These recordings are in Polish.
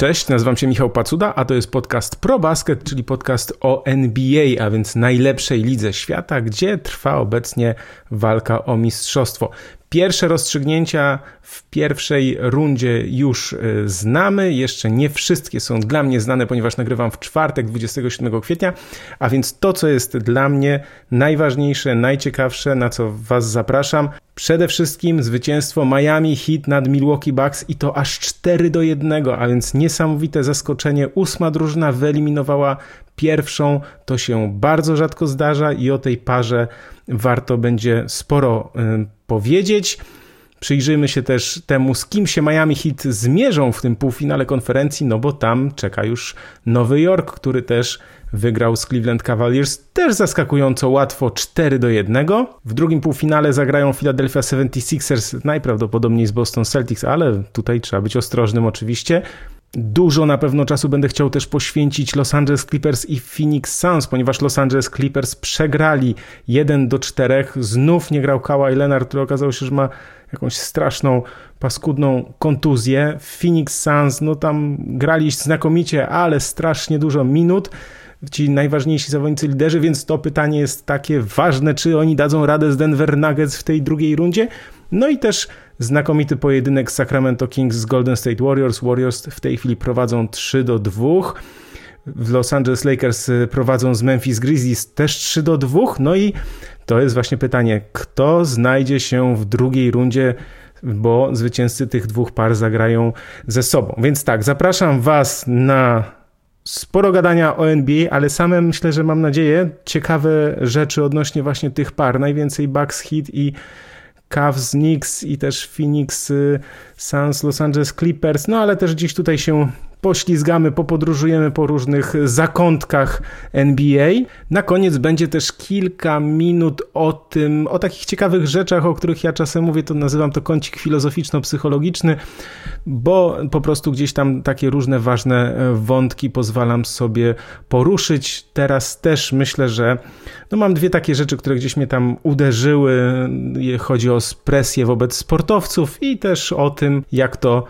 Cześć, nazywam się Michał Pacuda, a to jest podcast Pro Basket, czyli podcast o NBA, a więc najlepszej lidze świata, gdzie trwa obecnie walka o mistrzostwo. Pierwsze rozstrzygnięcia w pierwszej rundzie już y, znamy. Jeszcze nie wszystkie są dla mnie znane, ponieważ nagrywam w czwartek 27 kwietnia. A więc to, co jest dla mnie najważniejsze, najciekawsze, na co Was zapraszam, przede wszystkim zwycięstwo Miami Heat nad Milwaukee Bucks i to aż 4 do 1, a więc niesamowite zaskoczenie. Ósma drużyna wyeliminowała pierwszą. To się bardzo rzadko zdarza i o tej parze warto będzie sporo y, powiedzieć. Przyjrzyjmy się też temu, z kim się Miami Heat zmierzą w tym półfinale konferencji, no bo tam czeka już Nowy Jork, który też wygrał z Cleveland Cavaliers też zaskakująco łatwo 4 do 1. W drugim półfinale zagrają Philadelphia 76ers najprawdopodobniej z Boston Celtics, ale tutaj trzeba być ostrożnym oczywiście. Dużo na pewno czasu będę chciał też poświęcić Los Angeles Clippers i Phoenix Suns, ponieważ Los Angeles Clippers przegrali 1 do 4. Znów nie grał Kawhi Leonard, który okazał się, że ma jakąś straszną, paskudną kontuzję. Phoenix Suns, no tam grali znakomicie, ale strasznie dużo minut ci najważniejsi zawodnicy liderzy, więc to pytanie jest takie ważne, czy oni dadzą radę z Denver Nuggets w tej drugiej rundzie. No i też znakomity pojedynek Sacramento Kings z Golden State Warriors. Warriors w tej chwili prowadzą 3 do 2. W Los Angeles Lakers prowadzą z Memphis Grizzlies też 3 do 2. No i to jest właśnie pytanie, kto znajdzie się w drugiej rundzie bo zwycięzcy tych dwóch par zagrają ze sobą. Więc tak, zapraszam Was na sporo gadania o NBA, ale same myślę, że mam nadzieję ciekawe rzeczy odnośnie właśnie tych par. Najwięcej Bucks Heat i Cavs, Knicks i też Phoenix y, Suns, Los Angeles Clippers, no ale też gdzieś tutaj się poślizgamy, popodróżujemy po różnych zakątkach NBA. Na koniec będzie też kilka minut o tym, o takich ciekawych rzeczach, o których ja czasem mówię, to nazywam to kącik filozoficzno-psychologiczny, bo po prostu gdzieś tam takie różne ważne e, wątki pozwalam sobie poruszyć. Teraz też myślę, że no mam dwie takie rzeczy, które gdzieś mnie tam uderzyły. Chodzi o presję wobec sportowców i też o tym, jak to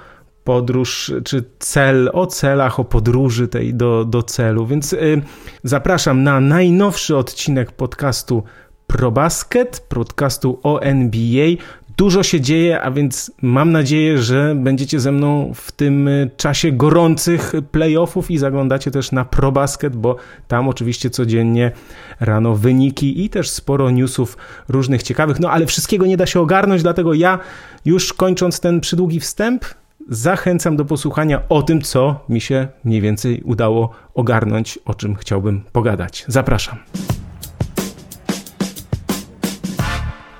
podróż, czy cel, o celach, o podróży tej do, do celu. Więc y, zapraszam na najnowszy odcinek podcastu ProBasket, podcastu o NBA. Dużo się dzieje, a więc mam nadzieję, że będziecie ze mną w tym y, czasie gorących playoffów i zaglądacie też na ProBasket, bo tam oczywiście codziennie rano wyniki i też sporo newsów różnych ciekawych. No ale wszystkiego nie da się ogarnąć, dlatego ja już kończąc ten przydługi wstęp, zachęcam do posłuchania o tym, co mi się mniej więcej udało ogarnąć, o czym chciałbym pogadać. Zapraszam.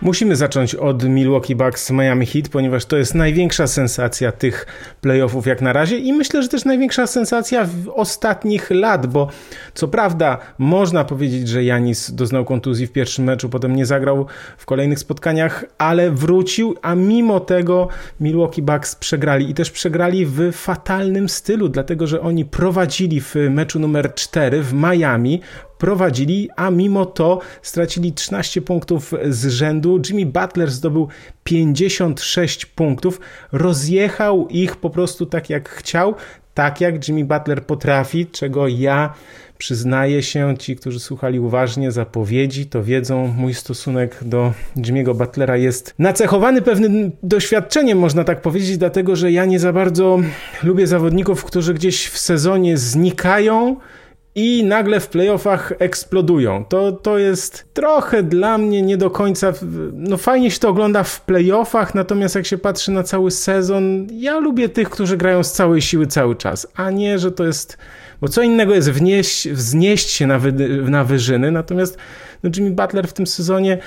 Musimy zacząć od Milwaukee Bucks Miami Heat, ponieważ to jest największa sensacja tych playoffów jak na razie i myślę, że też największa sensacja w ostatnich lat, bo co prawda można powiedzieć, że Janis doznał kontuzji w pierwszym meczu, potem nie zagrał w kolejnych spotkaniach, ale wrócił, a mimo tego Milwaukee Bucks przegrali i też przegrali w fatalnym stylu, dlatego że oni prowadzili w meczu numer 4 w Miami, prowadzili, a mimo to stracili 13 punktów z rzędu. Jimmy Butler zdobył 56 punktów, rozjechał ich po prostu tak jak chciał, tak jak Jimmy Butler potrafi, czego ja przyznaję się, ci, którzy słuchali uważnie zapowiedzi, to wiedzą, mój stosunek do Jimmy'ego Butlera jest nacechowany pewnym doświadczeniem, można tak powiedzieć, dlatego że ja nie za bardzo lubię zawodników, którzy gdzieś w sezonie znikają, i nagle w playoffach eksplodują. To, to jest trochę dla mnie nie do końca. No fajnie się to ogląda w playoffach, natomiast jak się patrzy na cały sezon, ja lubię tych, którzy grają z całej siły cały czas, a nie, że to jest. Bo co innego jest wnieść, wznieść się na, wy, na wyżyny, natomiast no Jimmy Butler w tym sezonie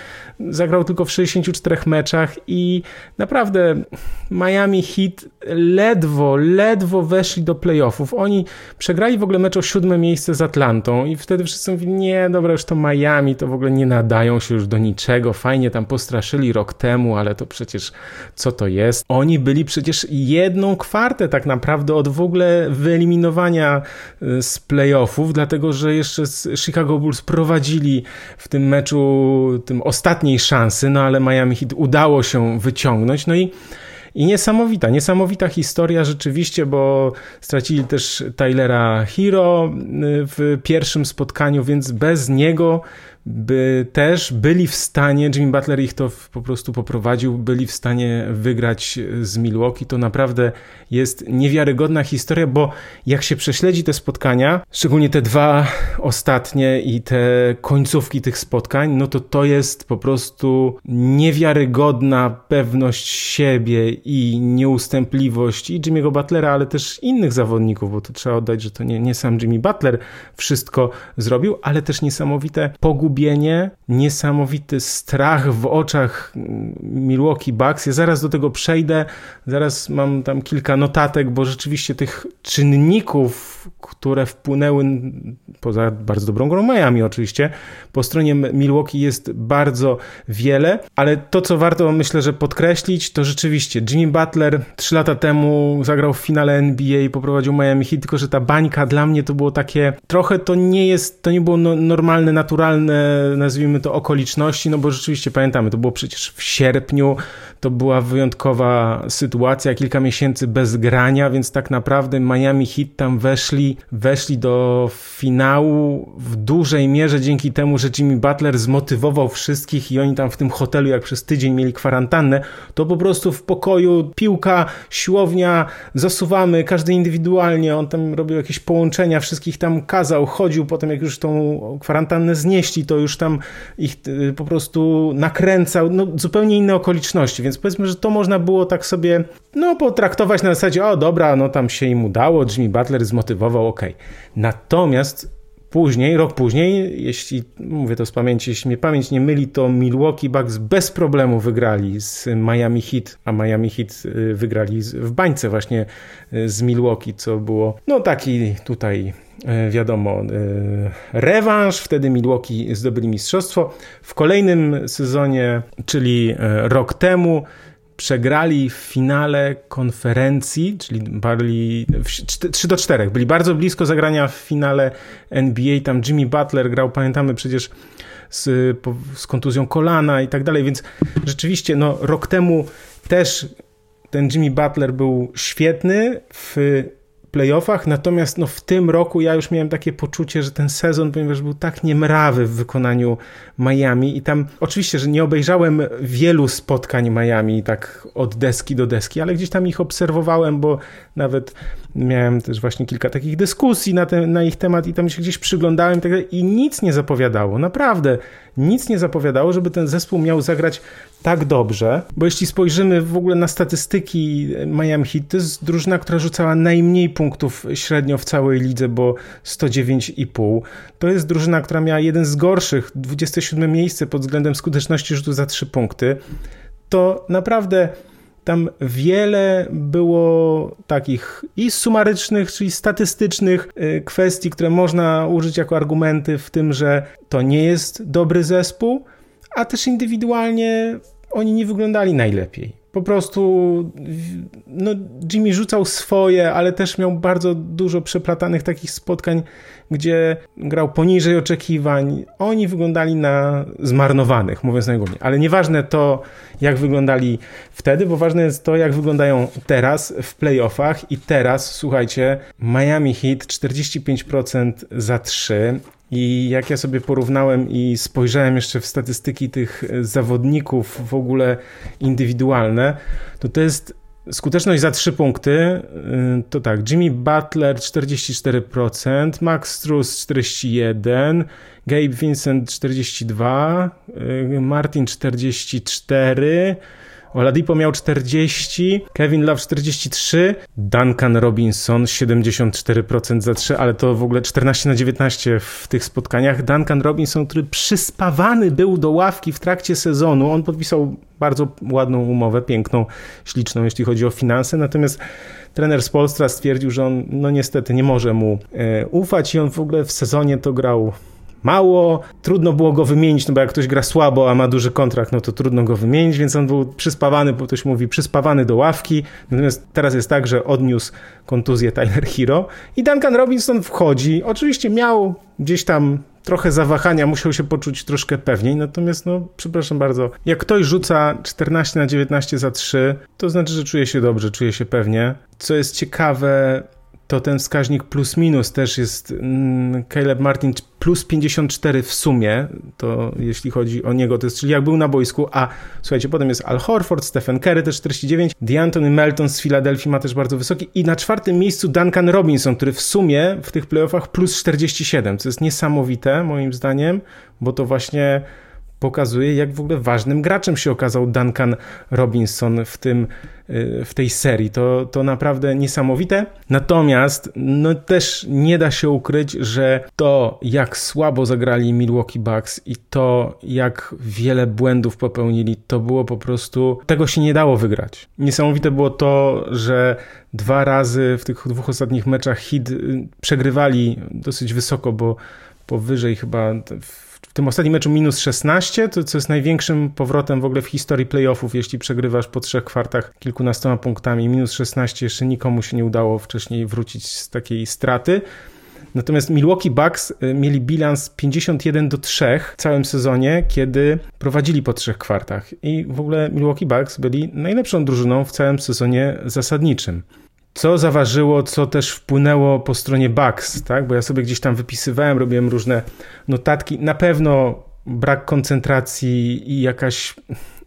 zagrał tylko w 64 meczach i naprawdę Miami Heat ledwo, ledwo weszli do playoffów. Oni przegrali w ogóle mecz o siódme miejsce z Atlantą i wtedy wszyscy mówili, nie, dobra, już to Miami, to w ogóle nie nadają się już do niczego, fajnie tam postraszyli rok temu, ale to przecież co to jest? Oni byli przecież jedną kwartę tak naprawdę od w ogóle wyeliminowania y, z playoffów, dlatego że jeszcze Chicago Bulls prowadzili w tym meczu, tym ostatniej szansy, no ale Miami Heat udało się wyciągnąć. No i I niesamowita, niesamowita historia rzeczywiście, bo stracili też Tylera Hero y, w pierwszym spotkaniu, więc bez niego by też byli w stanie, Jimmy Butler ich to po prostu poprowadził, byli w stanie wygrać z Milwaukee. To naprawdę jest niewiarygodna historia, bo jak się prześledzi te spotkania, szczególnie te dwa ostatnie i te końcówki tych spotkań, no to to jest po prostu niewiarygodna pewność siebie i nieustępliwość i Jimmy'ego Butlera, ale też innych zawodników, bo to trzeba oddać, że to nie, nie sam Jimmy Butler wszystko zrobił, ale też niesamowite pogubienie niesamowity strach w oczach Milwaukee Bucks. Ja zaraz do tego przejdę, zaraz mam tam kilka notatek, bo rzeczywiście tych czynników, które wpłynęły, poza bardzo dobrą grą Miami oczywiście, po stronie Milwaukee jest bardzo wiele, ale to, co warto myślę, że podkreślić, to rzeczywiście Jimmy Butler trzy lata temu zagrał w finale NBA i poprowadził Miami Heat, tylko że ta bańka dla mnie to było takie, trochę to nie jest, to nie było no, normalne, naturalne nazwijmy to, okoliczności, no bo rzeczywiście pamiętamy, to było przecież w sierpniu, to była wyjątkowa sytuacja, kilka miesięcy bez grania, więc tak naprawdę Miami Heat tam weszli, weszli do finału w dużej mierze dzięki temu, że Jimmy Butler zmotywował wszystkich i oni tam w tym hotelu, jak przez tydzień mieli kwarantannę, to po prostu w pokoju piłka, siłownia, zasuwamy, każdy indywidualnie, on tam robił jakieś połączenia, wszystkich tam kazał, chodził, potem jak już tą kwarantannę znieśli, to już tam ich y, po prostu nakręcał, no zupełnie inne okoliczności, więc powiedzmy, że to można było tak sobie, no potraktować na zasadzie, o dobra, no tam się im udało, Jimmy Butler zmotywował, ok. Natomiast Później, rok później, jeśli mówię to z pamięci, jeśli mnie pamięć nie myli, to Milwaukee Bucks bez problemu wygrali z Miami Heat, a Miami Heat y, wygrali w bańce właśnie y, z Milwaukee, co było no taki tutaj y, wiadomo rewanż, wtedy Milwaukee zdobyli mistrzostwo. W kolejnym sezonie, czyli rok temu, przegrali w finale konferencji, czyli byli 3 do 4. Byli bardzo blisko zagrania w finale NBA. Tam Jimmy Butler grał, pamiętamy przecież z, z kontuzją kolana i tak dalej, więc rzeczywiście no, rok temu też ten Jimmy Butler był świetny w playoffach, natomiast no, w tym roku ja już miałem takie poczucie, że ten sezon, ponieważ był tak niemrawy w wykonaniu Miami i tam oczywiście, że nie obejrzałem wielu spotkań Miami tak od deski do deski, ale gdzieś tam ich obserwowałem, bo nawet miałem też właśnie kilka takich dyskusji na, te, na ich temat i tam się gdzieś przyglądałem i, tak dalej, i nic nie zapowiadało, naprawdę nic nie zapowiadało, żeby ten zespół miał zagrać tak dobrze, bo jeśli spojrzymy w ogóle na statystyki Miami Heat, to jest drużyna, która rzucała najmniej punktów średnio w całej lidze, bo 109,5. To jest drużyna, która miała jeden z gorszych, 27 miejsce pod względem skuteczności rzutu za 3 punkty. To naprawdę tam wiele było takich i sumarycznych, czyli statystycznych y, kwestii, które można użyć jako argumenty w tym, że to nie jest dobry zespół, a też indywidualnie oni nie wyglądali najlepiej. Po prostu no, Jimmy rzucał swoje, ale też miał bardzo dużo przeplatanych takich spotkań, gdzie grał poniżej oczekiwań. Oni wyglądali na zmarnowanych, mówiąc najogólniej. Ale nieważne to, jak wyglądali wtedy, bo ważne jest to, jak wyglądają teraz w playoffach. I teraz, słuchajcie, Miami Heat 45% za 3, i jak ja sobie porównałem i spojrzałem jeszcze w statystyki tych zawodników w ogóle indywidualne, to to jest skuteczność za 3 punkty. Y, to tak, Jimmy Butler 44%, Max Struz 41%, Gabe Vincent 42%, y, Martin 44%, Oladipo miał 40, Kevin Love 43, Duncan Robinson 74% za 3, ale to w ogóle 14 na 19 w tych spotkaniach. Duncan Robinson, który przyspawany był do ławki w trakcie sezonu, on podpisał bardzo ładną umowę, piękną, śliczną, jeśli chodzi o finanse, natomiast trener z Polstra stwierdził, że on no niestety nie może mu e, ufać i on w ogóle w sezonie to grał mało, trudno było go wymienić, no bo jak ktoś gra słabo, a ma duży kontrakt, no to trudno go wymienić, więc on był przyspawany, bo ktoś mówi, przyspawany do ławki, natomiast teraz jest tak, że odniósł kontuzję Tyler Hero i Duncan Robinson wchodzi, oczywiście miał gdzieś tam trochę zawahania, musiał się poczuć troszkę pewniej, natomiast no, przepraszam bardzo, jak ktoś rzuca 14 na 19 za 3, to znaczy, że czuje się dobrze, czuje się pewnie. Co jest ciekawe, to ten wskaźnik plus minus też jest mm, Caleb Martin plus 54 w sumie, to jeśli chodzi o niego, to jest, czyli jak był na boisku, a słuchajcie, potem jest Al Horford, Stephen Curry też 49, DeAntony Melton z Filadelfii ma też bardzo wysoki i na czwartym miejscu Duncan Robinson, który w sumie w tych playoffach plus 47, co jest niesamowite moim zdaniem, bo to właśnie pokazuje, jak w ogóle ważnym graczem się okazał Duncan Robinson w, tym, y, w tej serii. To, to naprawdę niesamowite. Natomiast no, też nie da się ukryć, że to, jak słabo zagrali Milwaukee Bucks i to, jak wiele błędów popełnili, to było po prostu. Tego się nie dało wygrać. Niesamowite było to, że dwa razy w tych dwóch ostatnich meczach hit y, przegrywali dosyć wysoko, bo powyżej chyba w tym ostatnim meczu minus 16, to, co jest największym powrotem w ogóle w historii playoffów, jeśli przegrywasz po trzech kwartach kilkunastoma punktami. Minus 16 jeszcze nikomu się nie udało wcześniej wrócić z takiej straty. Natomiast Milwaukee Bucks y, mieli bilans 51 do 3 w całym sezonie, kiedy prowadzili po trzech kwartach. I w ogóle Milwaukee Bucks byli najlepszą drużyną w całym sezonie zasadniczym co zaważyło, co też wpłynęło po stronie Bugs, tak? Bo ja sobie gdzieś tam wypisywałem, robiłem różne notatki. Na pewno brak koncentracji i jakaś,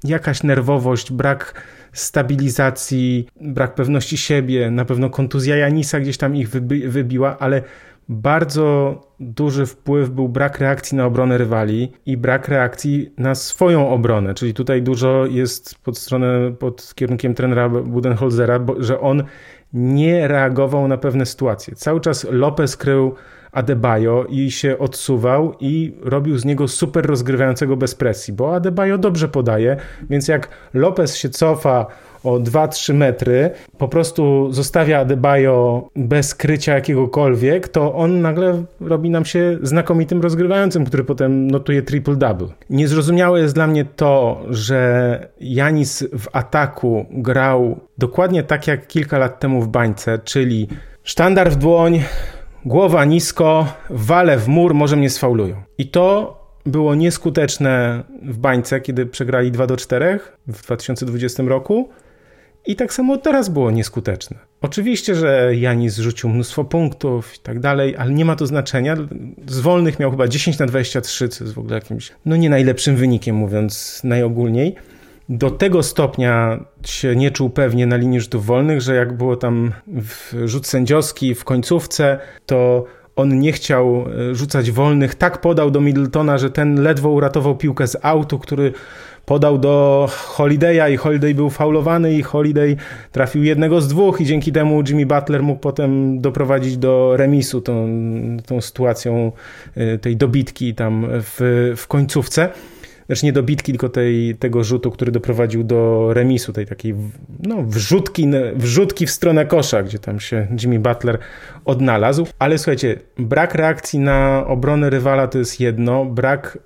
jakaś nerwowość, brak stabilizacji, brak pewności siebie, na pewno kontuzja Janisa gdzieś tam ich wybi wybiła, ale bardzo duży wpływ był brak reakcji na obronę rywali i brak reakcji na swoją obronę, czyli tutaj dużo jest pod stronę, pod kierunkiem trenera Budenholzera, bo, że on nie reagował na pewne sytuacje. Cały czas Lopez krył Adebayo i się odsuwał i robił z niego super rozgrywającego bez presji, bo Adebayo dobrze podaje, więc jak Lopez się cofa o 2-3 metry, po prostu zostawia Adebayo bez krycia jakiegokolwiek, to on nagle robi nam się znakomitym rozgrywającym, który potem notuje triple-double. Niezrozumiałe jest dla mnie to, że Janis w ataku grał dokładnie tak jak kilka lat temu w bańce, czyli sztandar w dłoń, głowa nisko, wale w mur, może mnie sfaulują. I to było nieskuteczne w bańce, kiedy przegrali 2 do 4 w 2020 roku. I tak samo teraz było nieskuteczne. Oczywiście, że Janis zrzucił mnóstwo punktów i tak dalej, ale nie ma to znaczenia. Z wolnych miał chyba 10 na 23, co jest w ogóle jakimś, no nie najlepszym wynikiem, mówiąc najogólniej. Do tego stopnia się nie czuł pewnie na linii rzutów wolnych, że jak było tam rzut sędziowski w końcówce, to on nie chciał e, rzucać wolnych. Tak podał do Middletona, że ten ledwo uratował piłkę z autu, który podał do Holiday'a i Holiday był faulowany i Holiday trafił jednego z dwóch i dzięki temu Jimmy Butler mógł potem doprowadzić do remisu tą, tą sytuacją y, tej dobitki tam w, w końcówce. Znaczy nie dobitki, tylko tej, tego rzutu, który doprowadził do remisu, tej takiej no, wrzutki, wrzutki w stronę kosza, gdzie tam się Jimmy Butler odnalazł. Ale słuchajcie, brak reakcji na obronę rywala to jest jedno, brak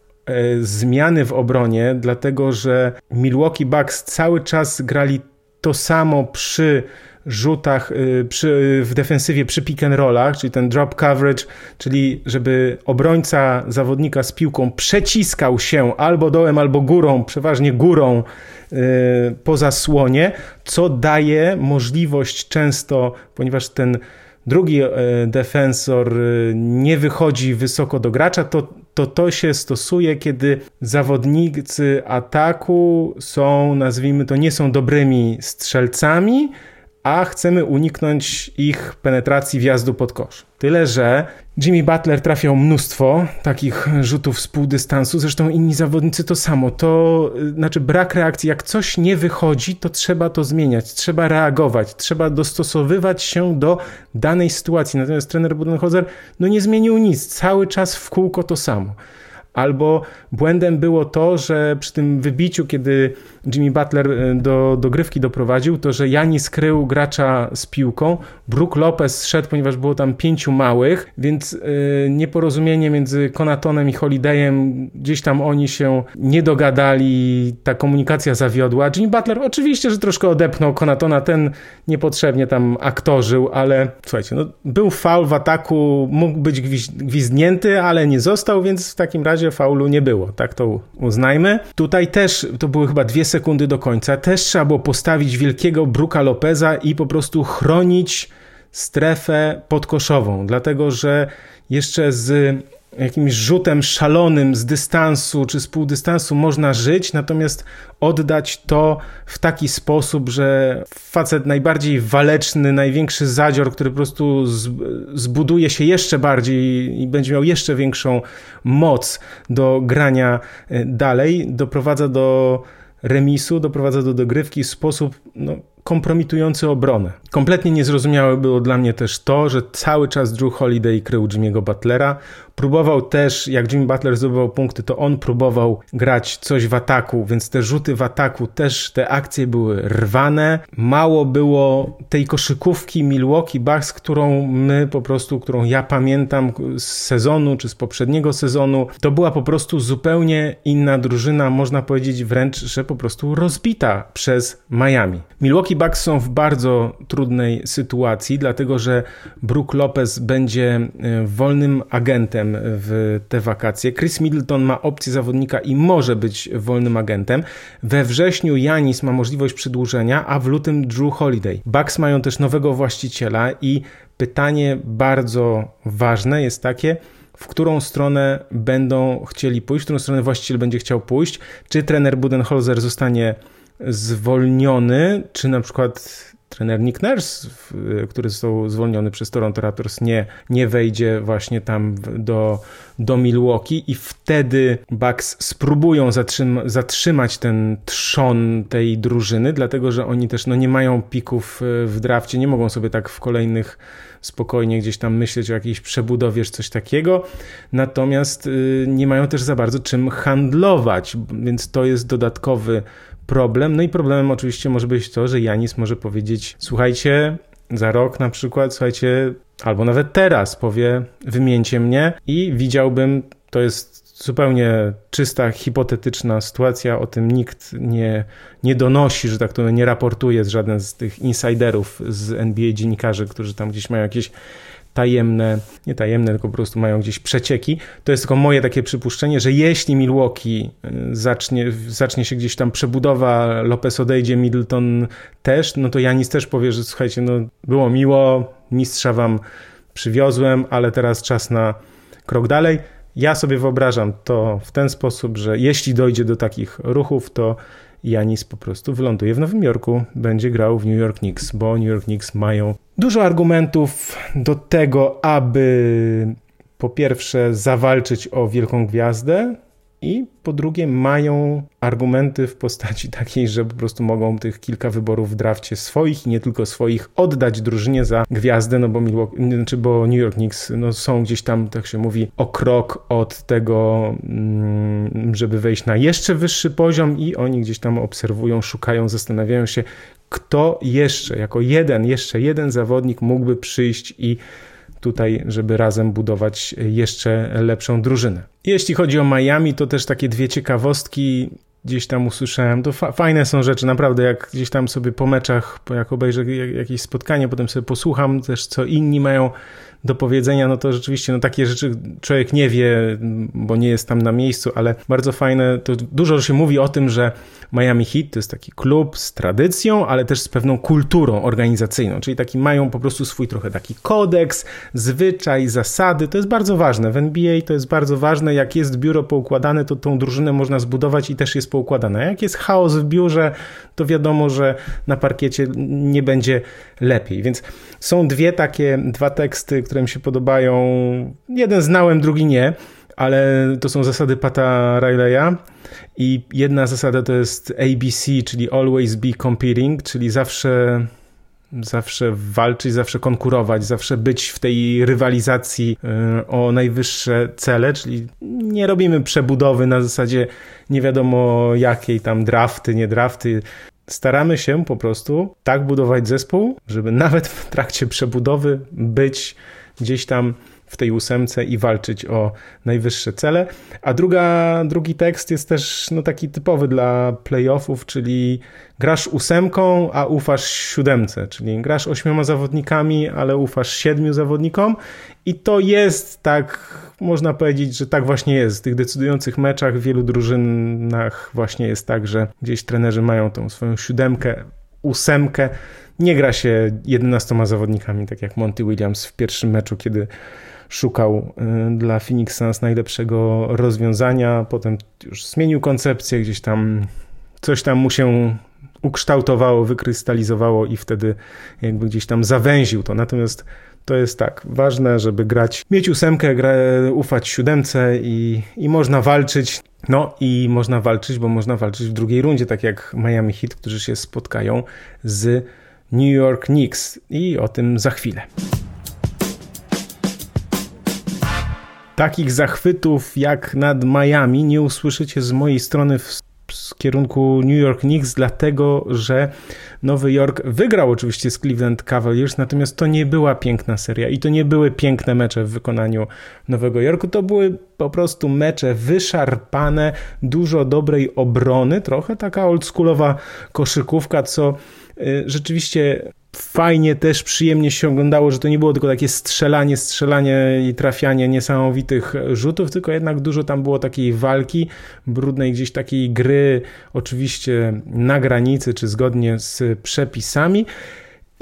zmiany w obronie, dlatego że Milwaukee Bucks cały czas grali to samo przy rzutach e, przy, w defensywie przy pick and rollach, czyli ten drop coverage, czyli żeby obrońca zawodnika z piłką przeciskał się albo dołem, albo górą, przeważnie górą yy, po zasłonie, co daje możliwość często, ponieważ ten drugi defensor nie wychodzi wysoko do gracza, to to to się stosuje, kiedy zawodnicy ataku są, nazwijmy to, nie są dobrymi strzelcami, a chcemy uniknąć ich penetracji wjazdu pod kosz. Tyle, że Jimmy Butler trafiał mnóstwo takich rzutów z pół dystansu, zresztą inni zawodnicy to samo. To znaczy brak reakcji. Jak coś nie wychodzi, to trzeba to zmieniać, trzeba reagować, trzeba dostosowywać się do danej sytuacji. Natomiast trener Budenholzer no nie zmienił nic, cały czas w kółko to samo. Albo błędem było to, że przy tym wybiciu, kiedy Jimmy Butler e, do dogrywki doprowadził, to że Jani skrył gracza z piłką, Brook Lopez szedł, ponieważ było tam pięciu małych, więc yy, nieporozumienie między Konatonem i Holidayem, gdzieś tam oni się nie dogadali, ta komunikacja zawiodła. Jimmy Butler oczywiście, że troszkę odepnął Konatona, ten niepotrzebnie tam aktorzył, ale słuchajcie, no, był faul w ataku, mógł być gwizdnięty, ale nie został, więc w takim razie faulu nie było, tak to uznajmy. Tutaj też, to były chyba dwie sekundy do końca, też trzeba było postawić wielkiego Bruka Lopeza i po prostu chronić strefę podkoszową, dlatego że jeszcze z jakimś rzutem szalonym z dystansu czy z półdystansu można żyć, natomiast oddać to w taki sposób, że facet najbardziej waleczny, największy zadzior, który po prostu zbuduje się jeszcze bardziej i będzie miał jeszcze większą moc do grania e, dalej, doprowadza do remisu, doprowadza do dogrywki w sposób no, kompromitujący obronę. Kompletnie niezrozumiałe było dla mnie też to, że cały czas Drew Holiday krył Jimmy'ego Butlera. Próbował też, jak Jimmy Butler zdobywał punkty, to on próbował grać coś w ataku, więc te rzuty w ataku też, te akcje były rwane. Mało było tej koszykówki Milwaukee Bucks, którą my po prostu, którą ja pamiętam z sezonu, czy z poprzedniego sezonu. To była po prostu zupełnie inna drużyna, można powiedzieć wręcz, że po prostu rozbita przez Miami. Milwaukee Bucks są w bardzo trudnej sytuacji, dlatego że Brook Lopez będzie e, wolnym agentem w te wakacje. Chris Middleton ma opcję zawodnika i może być wolnym agentem. We wrześniu Janis ma możliwość przedłużenia, a w lutym Drew Holiday. Bucks mają też nowego właściciela i pytanie bardzo ważne jest takie, w którą stronę będą chcieli pójść, w którą stronę właściciel będzie chciał pójść, czy trener Budenholzer zostanie zwolniony, czy na przykład trener Nick Nurse, który został zwolniony przez Toronto Raptors, nie, nie wejdzie właśnie tam do, do Milwaukee i wtedy Bucks spróbują zatrzyma, zatrzymać ten trzon tej drużyny, dlatego że oni też no, nie mają pików e, w drafcie, nie mogą sobie tak w kolejnych spokojnie gdzieś tam myśleć o jakiejś przebudowie czy coś takiego, natomiast y, nie mają też za bardzo czym handlować, więc to jest dodatkowy problem. No i problemem oczywiście może być to, że Janis może powiedzieć: Słuchajcie, za rok na przykład, słuchajcie, albo nawet teraz powie: Wymieńcie mnie, i widziałbym, to jest zupełnie czysta, hipotetyczna sytuacja, o tym nikt nie, nie donosi, że tak to nie raportuje z żaden z tych insiderów z NBA dziennikarzy, którzy tam gdzieś mają jakieś tajemne, nie tajemne, tylko po prostu mają gdzieś przecieki. To jest tylko moje takie przypuszczenie, że jeśli Milwaukee y, zacznie, zacznie się gdzieś tam przebudowa, Lopez odejdzie, Middleton też, no to Janis też powie, że słuchajcie, no było miło, mistrza wam przywiozłem, ale teraz czas na krok dalej. Ja sobie wyobrażam to w ten sposób, że jeśli dojdzie do takich ruchów, to Janis po prostu wyląduje w Nowym Jorku, będzie grał w New York Knicks, bo New York Knicks mają dużo argumentów do tego, aby po pierwsze zawalczyć o wielką gwiazdę, i po drugie mają argumenty w postaci takiej, że po prostu mogą tych kilka wyborów w drafcie swoich i nie tylko swoich oddać drużynie za gwiazdę, no bo, Milwaukee, znaczy bo New York Knicks no są gdzieś tam, tak się mówi, o krok od tego, mm, żeby wejść na jeszcze wyższy poziom i oni gdzieś tam obserwują, szukają, zastanawiają się, kto jeszcze, jako jeden, jeszcze jeden zawodnik mógłby przyjść i tutaj, żeby razem budować jeszcze lepszą drużynę. Jeśli chodzi o Miami, to też takie dwie ciekawostki gdzieś tam usłyszałem. To fa fajne są rzeczy, naprawdę, jak gdzieś tam sobie po meczach, jak obejrzę jakieś spotkanie, potem sobie posłucham też, co inni mają do powiedzenia, no to rzeczywiście no takie rzeczy człowiek nie wie, bo nie jest tam na miejscu, ale bardzo fajne, to dużo się mówi o tym, że Miami Heat to jest taki klub z tradycją, ale też z pewną kulturą organizacyjną, czyli taki mają po prostu swój trochę taki kodeks, zwyczaj, zasady, to jest bardzo ważne. W NBA to jest bardzo ważne, jak jest biuro poukładane, to tą drużynę można zbudować i też jest poukładana. Jak jest chaos w biurze, to wiadomo, że na parkiecie nie będzie lepiej. Więc są dwie takie, dwa teksty, które mi się podobają. Jeden znałem, drugi nie, ale to są zasady Pata Rileya i jedna zasada to jest ABC, czyli always be competing, czyli zawsze zawsze walczyć, zawsze konkurować, zawsze być w tej rywalizacji y, o najwyższe cele, czyli nie robimy przebudowy na zasadzie nie wiadomo jakiej tam drafty, nie drafty. Staramy się po prostu tak budować zespół, żeby nawet w trakcie przebudowy być gdzieś tam w tej ósemce i walczyć o najwyższe cele. A druga, drugi tekst jest też no, taki typowy dla playoffów, czyli grasz ósemką, a ufasz siódemce, czyli grasz ośmioma zawodnikami, ale ufasz siedmiu zawodnikom i to jest tak, można powiedzieć, że tak właśnie jest. W tych decydujących meczach w wielu drużynach właśnie jest tak, że gdzieś trenerzy mają tą swoją siódemkę, ósemkę. Nie gra się 11 zawodnikami, tak jak Monty Williams w pierwszym meczu, kiedy szukał y, dla Phoenix Suns najlepszego rozwiązania, potem już zmienił koncepcję, gdzieś tam coś tam mu się ukształtowało, wykrystalizowało i wtedy jakby gdzieś tam zawęził to. Natomiast to jest tak, ważne, żeby grać, mieć ósemkę, gra, ufać siódemce i, i można walczyć. No i można walczyć, bo można walczyć w drugiej rundzie, tak jak Miami Heat, którzy się spotkają z New York Knicks i o tym za chwilę. Takich zachwytów jak nad Miami nie usłyszycie z mojej strony w, w kierunku New York Knicks, dlatego że Nowy Jork wygrał oczywiście z Cleveland Cavaliers, natomiast to nie była piękna seria i to nie były piękne mecze w wykonaniu Nowego Jorku. To były po prostu mecze wyszarpane, dużo dobrej obrony, trochę taka oldschoolowa koszykówka, co y, rzeczywiście fajnie też, przyjemnie się oglądało, że to nie było tylko takie strzelanie, strzelanie i trafianie niesamowitych rzutów, tylko jednak dużo tam było takiej walki, brudnej gdzieś takiej gry, oczywiście na granicy czy zgodnie z przepisami.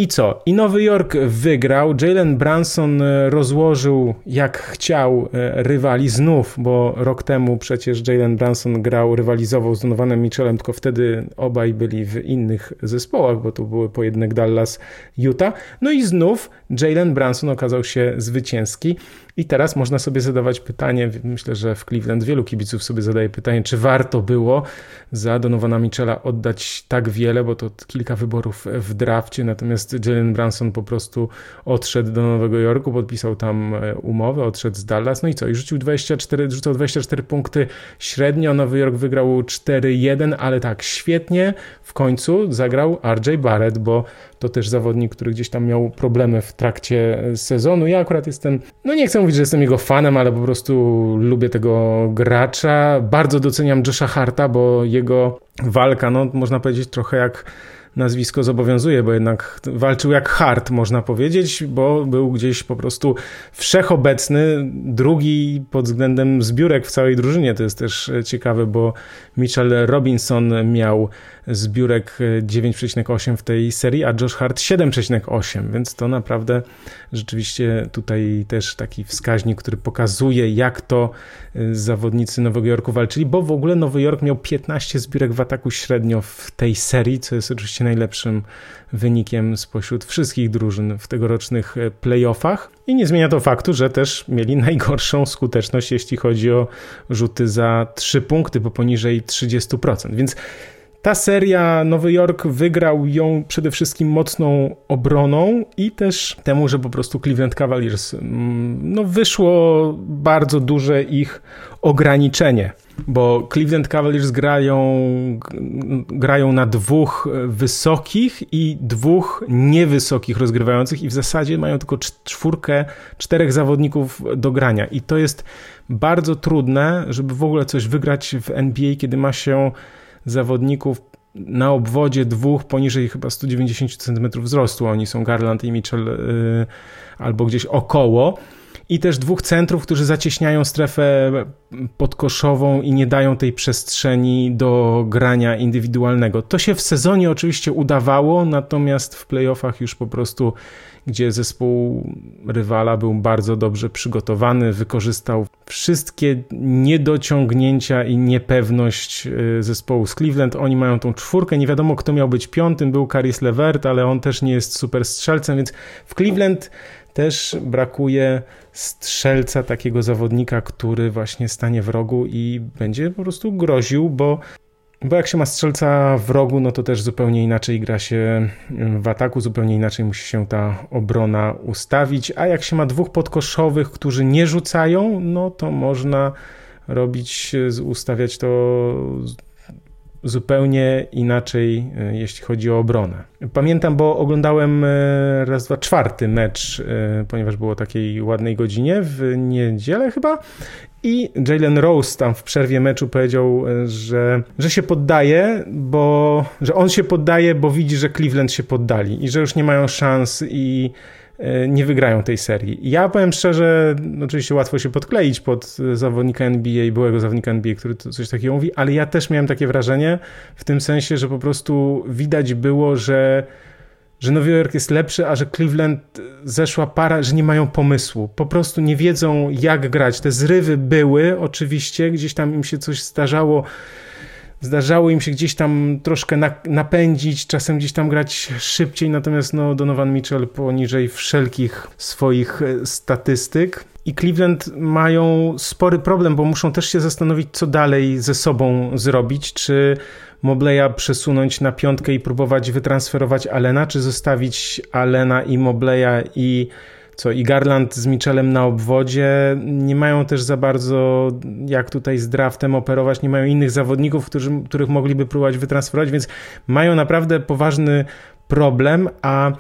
I co? I Nowy Jork wygrał. Jalen Branson e, rozłożył jak chciał e, rywali znów, bo rok temu przecież Jalen Branson grał, rywalizował z Donovanem Mitchellem, tylko wtedy obaj byli w innych zespołach, bo tu były pojedynek Dallas, Utah. No i znów Jalen Branson okazał się zwycięski. I teraz można sobie zadawać pytanie, myślę, że w Cleveland wielu kibiców sobie zadaje pytanie, czy warto było za Donowana Michela oddać tak wiele, bo to kilka wyborów w drafcie, natomiast Jalen Branson po prostu odszedł do Nowego Jorku, podpisał tam e, umowę, odszedł z Dallas, no i co? I rzucił 24, rzucał 24 punkty średnio, Nowy Jork wygrał 4-1, ale tak, świetnie w końcu zagrał RJ Barrett, bo to też zawodnik, który gdzieś tam miał problemy w trakcie sezonu. Ja akurat jestem, no nie chcę mówić, że jestem jego fanem, ale po prostu lubię tego gracza. Bardzo doceniam Josha Harta, bo jego walka, no można powiedzieć trochę jak nazwisko zobowiązuje, bo jednak walczył jak hard, można powiedzieć, bo był gdzieś po prostu wszechobecny, drugi pod względem zbiórek w całej drużynie. To jest też ciekawe, bo Mitchell Robinson miał zbiórek 9,8 w tej serii, a Josh Hart 7,8, więc to naprawdę rzeczywiście tutaj też taki wskaźnik, który pokazuje, jak to y, zawodnicy Nowego Jorku walczyli, bo w ogóle Nowy Jork miał 15 zbiórek w ataku średnio w tej serii, co jest oczywiście najlepszym wynikiem spośród wszystkich drużyn w tegorocznych y, playoffach. I nie zmienia to faktu, że też mieli najgorszą skuteczność, jeśli chodzi o rzuty za 3 punkty, bo poniżej 30%. Więc ta seria Nowy Jork wygrał ją przede wszystkim mocną obroną i też temu, że po prostu Cleveland Cavaliers mm, no, wyszło bardzo duże ich ograniczenie, bo Cleveland Cavaliers grają, grają na dwóch wysokich i dwóch niewysokich rozgrywających i w zasadzie mają tylko czwórkę, czterech zawodników do grania. I to jest bardzo trudne, żeby w ogóle coś wygrać w NBA, kiedy ma się zawodników na obwodzie dwóch poniżej chyba 190 cm wzrostu. Oni są Garland i Mitchell yy, albo gdzieś około. I też dwóch centrów, którzy zacieśniają strefę podkoszową i nie dają tej przestrzeni do grania indywidualnego. To się w sezonie oczywiście udawało, natomiast w playoffach już po prostu gdzie zespół rywala był bardzo dobrze przygotowany, wykorzystał wszystkie niedociągnięcia i niepewność y, zespołu z Cleveland. Oni mają tą czwórkę, nie wiadomo kto miał być piątym, był Caris Levert, ale on też nie jest super strzelcem, więc w Cleveland też brakuje strzelca, takiego zawodnika, który właśnie stanie w rogu i będzie po prostu groził, bo bo jak się ma strzelca w rogu, no to też zupełnie inaczej gra się w ataku, zupełnie inaczej musi się ta obrona ustawić, a jak się ma dwóch podkoszowych, którzy nie rzucają, no to można robić, ustawiać to zupełnie inaczej, e, jeśli chodzi o obronę. Pamiętam, bo oglądałem e, raz, dwa, czwarty mecz, e, ponieważ było takiej ładnej godzinie w niedzielę chyba i Jalen Rose tam w przerwie meczu powiedział, że, że się poddaje, bo że on się poddaje, bo widzi, że Cleveland się poddali i że już nie mają szans i E, nie wygrają tej serii. Ja powiem szczerze, oczywiście łatwo się podkleić pod zawodnika NBA, byłego zawodnika NBA, który coś takiego mówi, ale ja też miałem takie wrażenie w tym sensie, że po prostu widać było, że że Nowy Jork jest lepszy, a że Cleveland zeszła para, że nie mają pomysłu. Po prostu nie wiedzą, jak grać. Te zrywy były, oczywiście, gdzieś tam im się coś zdarzało Zdarzało im się gdzieś tam troszkę napędzić, czasem gdzieś tam grać szybciej, natomiast no, Donovan Mitchell poniżej wszelkich swoich e, statystyk. I Cleveland mają spory problem, bo muszą też się zastanowić, co dalej ze sobą zrobić. Czy Mobleya przesunąć na piątkę i próbować wytransferować Alena, czy zostawić Alena i Mobleya i co i Garland z Michelem na obwodzie? Nie mają też za bardzo jak tutaj z draftem operować, nie mają innych zawodników, którzy, których mogliby próbować wytransferować, więc mają naprawdę poważny problem, a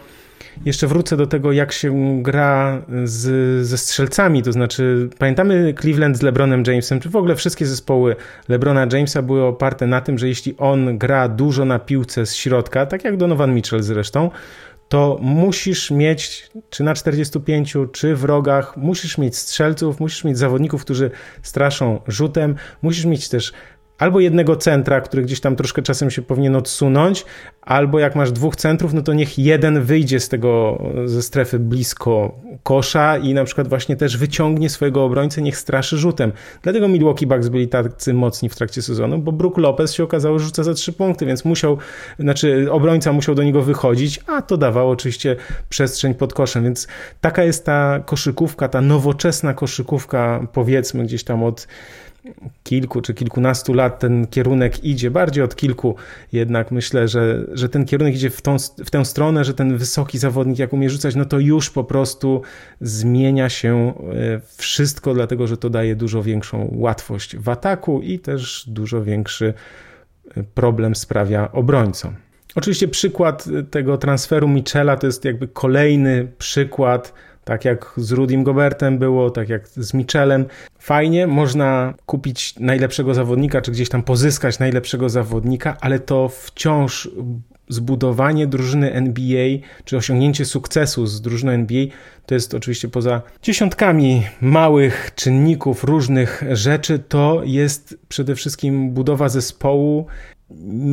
jeszcze wrócę do tego, jak się gra z, ze strzelcami. To znaczy, pamiętamy Cleveland z LeBronem Jamesem, czy w ogóle wszystkie zespoły LeBrona Jamesa były oparte na tym, że jeśli on gra dużo na piłce z środka, tak jak Donovan Mitchell zresztą, to musisz mieć, czy na 45, czy w rogach, musisz mieć strzelców, musisz mieć zawodników, którzy straszą rzutem, musisz mieć też albo jednego centra, który gdzieś tam troszkę czasem się powinien odsunąć, albo jak masz dwóch centrów, no to niech jeden wyjdzie z tego, ze strefy blisko kosza i na przykład właśnie też wyciągnie swojego obrońcę, niech straszy rzutem. Dlatego Milwaukee Bucks byli tacy mocni w trakcie sezonu, bo Brook Lopez się okazało, że rzuca za trzy punkty, więc musiał, znaczy obrońca musiał do niego wychodzić, a to dawało oczywiście przestrzeń pod koszem, więc taka jest ta koszykówka, ta nowoczesna koszykówka, powiedzmy gdzieś tam od kilku czy kilkunastu lat ten kierunek idzie, bardziej od kilku jednak myślę, że, że ten kierunek idzie w, tą, w tę stronę, że ten wysoki zawodnik jak umie rzucać, no to już po prostu zmienia się e, wszystko, dlatego że to daje dużo większą łatwość w ataku i też dużo większy e, problem sprawia obrońcom. Oczywiście przykład tego transferu Michela to jest jakby kolejny przykład tak jak z Rudim Gobertem było, tak jak z Michelem. Fajnie, można kupić najlepszego zawodnika, czy gdzieś tam pozyskać najlepszego zawodnika, ale to wciąż zbudowanie drużyny NBA, czy osiągnięcie sukcesu z drużyną NBA, to jest oczywiście poza dziesiątkami małych czynników, różnych rzeczy, to jest przede wszystkim budowa zespołu.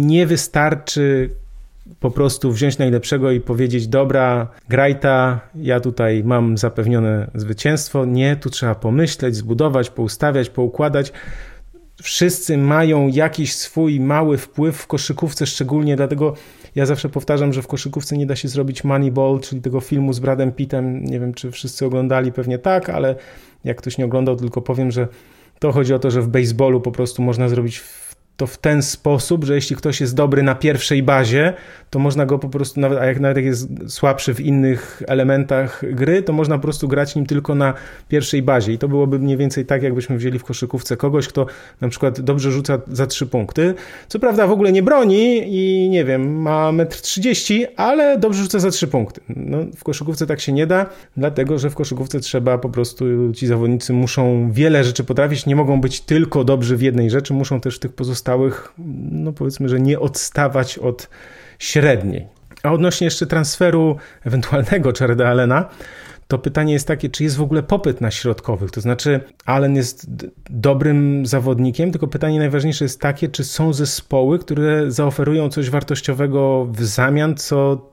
Nie wystarczy po prostu wziąć najlepszego i powiedzieć: Dobra, grajta, ja tutaj mam zapewnione zwycięstwo. Nie, tu trzeba pomyśleć, zbudować, poustawiać, poukładać. Wszyscy mają jakiś swój mały wpływ w koszykówce, szczególnie dlatego ja zawsze powtarzam, że w koszykówce nie da się zrobić Moneyball, czyli tego filmu z Bradem Pittem. Nie wiem, czy wszyscy oglądali, pewnie tak, ale jak ktoś nie oglądał, tylko powiem, że to chodzi o to, że w baseballu po prostu można zrobić to w ten sposób, że jeśli ktoś jest dobry na pierwszej bazie, to można go po prostu, nawet, a jak nawet jest słabszy w innych elementach gry, to można po prostu grać nim tylko na pierwszej bazie. I to byłoby mniej więcej tak, jakbyśmy wzięli w koszykówce kogoś, kto na przykład dobrze rzuca za trzy punkty. Co prawda w ogóle nie broni i nie wiem, ma 1,30 m, ale dobrze rzuca za trzy punkty. No, w koszykówce tak się nie da, dlatego że w koszykówce trzeba po prostu, ci zawodnicy muszą wiele rzeczy potrafić, nie mogą być tylko dobrzy w jednej rzeczy, muszą też w tych pozostałych, no powiedzmy, że nie odstawać od średniej. A odnośnie jeszcze transferu ewentualnego Jareda Allena, to pytanie jest takie, czy jest w ogóle popyt na środkowych? To znaczy, Allen jest dobrym zawodnikiem, tylko pytanie najważniejsze jest takie, czy są zespoły, które zaoferują coś wartościowego w zamian, co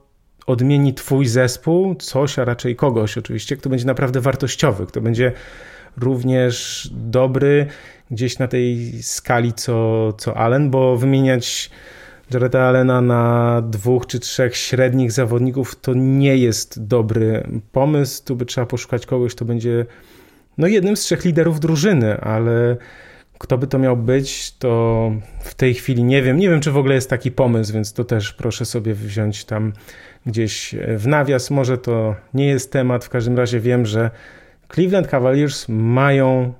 odmieni Twój zespół, coś, a raczej kogoś oczywiście, kto będzie naprawdę wartościowy, kto będzie również dobry gdzieś na tej skali co, co Allen, bo wymieniać Jareda Allena na dwóch czy trzech średnich zawodników to nie jest dobry pomysł. Tu by trzeba poszukać kogoś, kto będzie no jednym z trzech liderów drużyny, ale Kto by to miał być, to w tej chwili nie wiem. Nie wiem, czy w ogóle jest taki pomysł, więc to też proszę sobie wziąć tam gdzieś w nawias. Może to nie jest temat. W każdym razie wiem, że Cleveland Cavaliers mają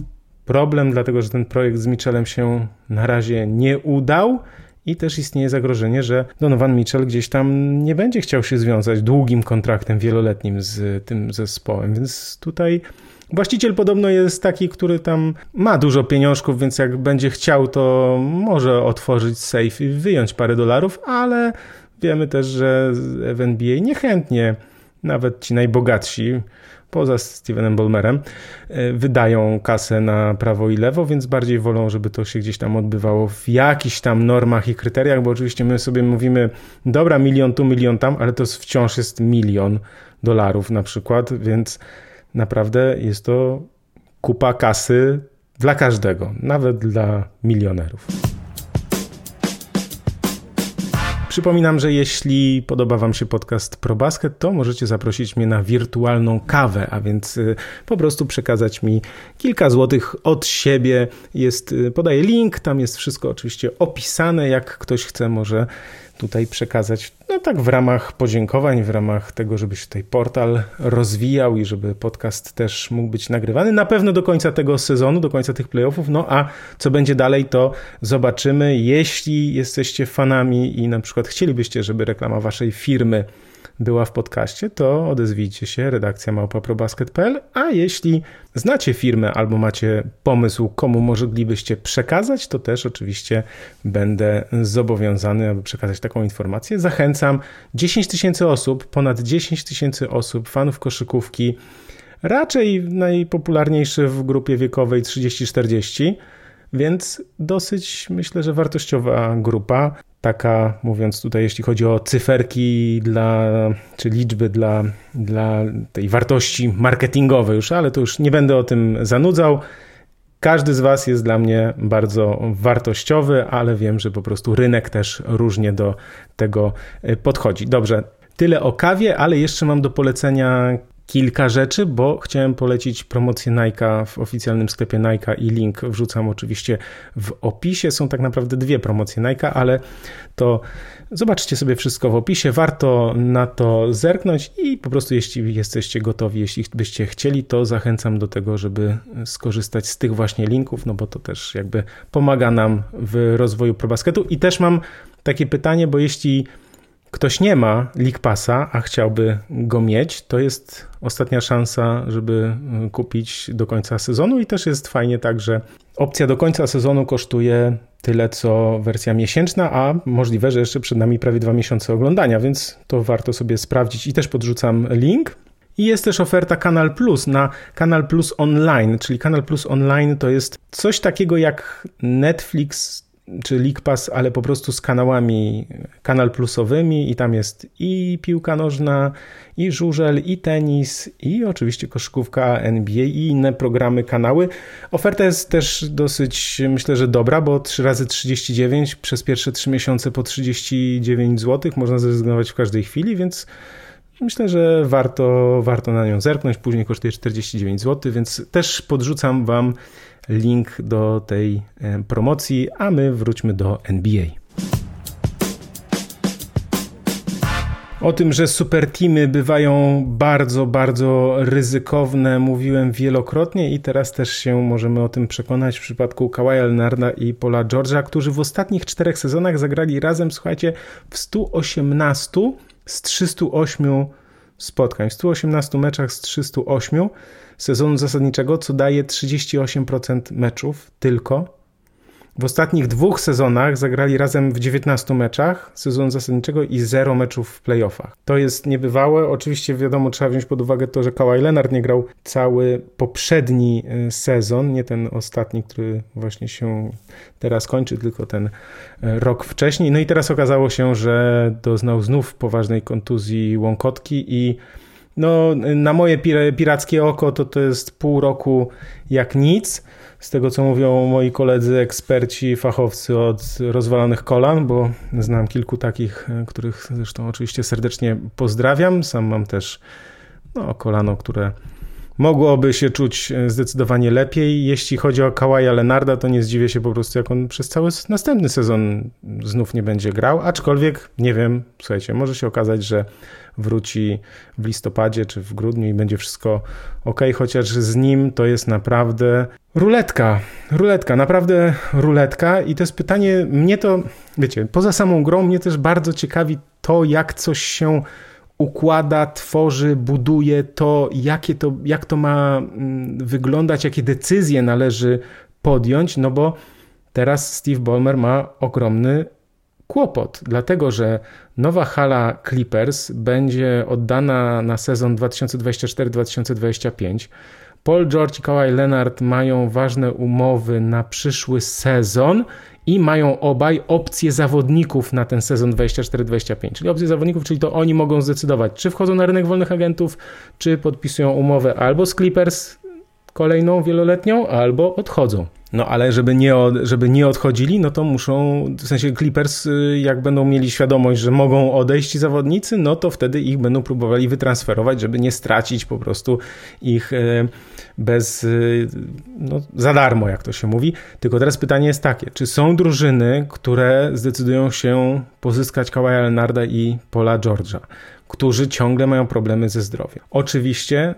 problem, dlatego że ten projekt z Mitchellem się na razie nie udał. I też istnieje zagrożenie, że Donovan Mitchell gdzieś tam nie będzie chciał się związać długim kontraktem wieloletnim z tym zespołem, więc tutaj Właściciel podobno jest taki, który tam ma dużo pieniążków, więc jak będzie chciał, to może otworzyć safe i wyjąć parę dolarów, ale wiemy też, że w NBA niechętnie nawet ci najbogatsi poza Stevenem Bolmerem, e, wydają kasę na prawo i lewo, więc bardziej wolą, żeby to się gdzieś tam odbywało w jakichś tam normach i kryteriach, bo oczywiście my sobie mówimy, dobra, milion tu, milion tam, ale to wciąż jest milion dolarów na przykład, więc naprawdę jest to kupa kasy dla każdego, nawet dla milionerów. Przypominam, że jeśli podoba Wam się podcast ProBasket, to możecie zaprosić mnie na wirtualną kawę, a więc y, po prostu przekazać mi kilka złotych od siebie. Jest, y, podaję link, tam jest wszystko oczywiście opisane. Jak ktoś chce, może tutaj przekazać, no tak w ramach podziękowań, w ramach tego, żeby się tutaj portal rozwijał i żeby podcast też mógł być nagrywany. Na pewno do końca tego sezonu, do końca tych playoffów, no a co będzie dalej, to zobaczymy. Jeśli jesteście fanami i na przykład chcielibyście, żeby reklama waszej firmy była w podcaście, to odezwijcie się redakcja małpaprobasket.pl, a jeśli znacie firmę albo macie pomysł, komu moglibyście przekazać, to też oczywiście będę zobowiązany, aby przekazać taką informację. Zachęcam 10 tysięcy osób, ponad 10 tysięcy osób, fanów koszykówki, raczej najpopularniejszy w grupie wiekowej 30-40, więc dosyć myślę, że wartościowa grupa taka, mówiąc tutaj, jeśli chodzi o cyferki dla, czy liczby dla, dla tej wartości marketingowej już, ale to już nie będę o tym zanudzał. Każdy z Was jest dla mnie bardzo wartościowy, ale wiem, że po prostu rynek też różnie do tego podchodzi. Dobrze, tyle o kawie, ale jeszcze mam do polecenia kilka rzeczy, bo chciałem polecić promocję Nike w oficjalnym sklepie Nike i link wrzucam oczywiście w opisie. Są tak naprawdę dwie promocje Nike, ale to zobaczcie sobie wszystko w opisie. Warto na to zerknąć i po prostu jeśli jesteście gotowi, jeśli byście chcieli, to zachęcam do tego, żeby skorzystać z tych właśnie linków, no bo to też jakby pomaga nam w rozwoju probasketu. I też mam takie pytanie, bo jeśli ktoś nie ma League Passa, a chciałby go mieć, to jest ostatnia szansa, żeby y, kupić do końca sezonu i też jest fajnie tak, że opcja do końca sezonu kosztuje tyle co wersja miesięczna, a możliwe, że jeszcze przed nami prawie dwa miesiące oglądania, więc to warto sobie sprawdzić i też podrzucam link. I jest też oferta Kanal Plus na Kanal Plus Online, czyli Kanal Plus Online to jest coś takiego jak Netflix czy League Pass, ale po prostu z kanałami kanal plusowymi i tam jest i piłka nożna, i żużel, i tenis, i oczywiście koszykówka NBA i inne programy, kanały. Oferta jest też dosyć, myślę, że dobra, bo 3 razy 39 przez pierwsze 3 miesiące po 39 zł można zrezygnować w każdej chwili, więc myślę, że warto, warto na nią zerknąć. Później kosztuje 49 zł, więc też podrzucam Wam link do tej e, promocji, a my wróćmy do NBA. O tym, że super teamy bywają bardzo, bardzo ryzykowne, mówiłem wielokrotnie i teraz też się możemy o tym przekonać w przypadku Kawaja Leonarda i Paula George'a, którzy w ostatnich czterech sezonach zagrali razem, słuchajcie, w 118 z 308 spotkań, w 118 meczach z 308 sezonu zasadniczego, co daje 38% meczów tylko. W ostatnich dwóch sezonach zagrali razem w 19 meczach sezonu zasadniczego i 0 meczów w playoffach. To jest niebywałe. Oczywiście wiadomo, trzeba wziąć pod uwagę to, że Kawhi Leonard nie grał cały poprzedni e, sezon, nie ten ostatni, który właśnie się teraz kończy, tylko ten e, rok wcześniej. No i teraz okazało się, że doznał znów poważnej kontuzji łąkotki i no, na moje pirackie oko to to jest pół roku jak nic. Z tego co mówią moi koledzy, eksperci, fachowcy od rozwalonych kolan, bo znam kilku takich, e, których zresztą oczywiście serdecznie pozdrawiam. Sam mam też no, kolano, które mogłoby się czuć e, zdecydowanie lepiej. Jeśli chodzi o Kawaja Lenarda, to nie zdziwię się po prostu, jak on przez cały następny sezon znów nie będzie grał, aczkolwiek nie wiem, słuchajcie, może się okazać, że wróci w listopadzie czy w grudniu i będzie wszystko ok, chociaż z nim to jest naprawdę ruletka, ruletka, naprawdę ruletka. I to jest pytanie, mnie to, wiecie, poza samą grą mnie też bardzo ciekawi to, jak coś się układa, tworzy, buduje to, jakie to, jak to ma mm, wyglądać, jakie decyzje należy podjąć, no bo teraz Steve Ballmer ma ogromny kłopot, dlatego że nowa hala Clippers będzie oddana na sezon 2024-2025. Paul George i Kawhi Leonard mają ważne umowy na przyszły sezon i mają obaj opcje zawodników na ten sezon 24-25. Czyli opcje zawodników, czyli to oni mogą zdecydować, czy wchodzą na rynek wolnych agentów, czy podpisują umowę albo z Clippers kolejną wieloletnią, albo odchodzą. No ale żeby nie, od, żeby nie odchodzili, no to muszą, w sensie Clippers, y, jak będą mieli świadomość, że mogą odejść zawodnicy, no to wtedy ich będą próbowali wytransferować, żeby nie stracić po prostu ich y, bez, y, no, za darmo, jak to się mówi. Tylko teraz pytanie jest takie, czy są drużyny, które zdecydują się pozyskać Kawaja Leonarda i Paula George'a, którzy ciągle mają problemy ze zdrowiem? Oczywiście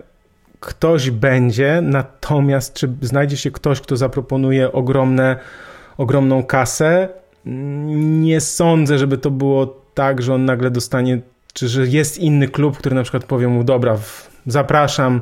ktoś będzie, natomiast czy znajdzie się ktoś, kto zaproponuje ogromne, ogromną kasę? Nie sądzę, żeby to było tak, że on nagle dostanie, czy że jest inny klub, który na przykład powie mu, dobra, zapraszam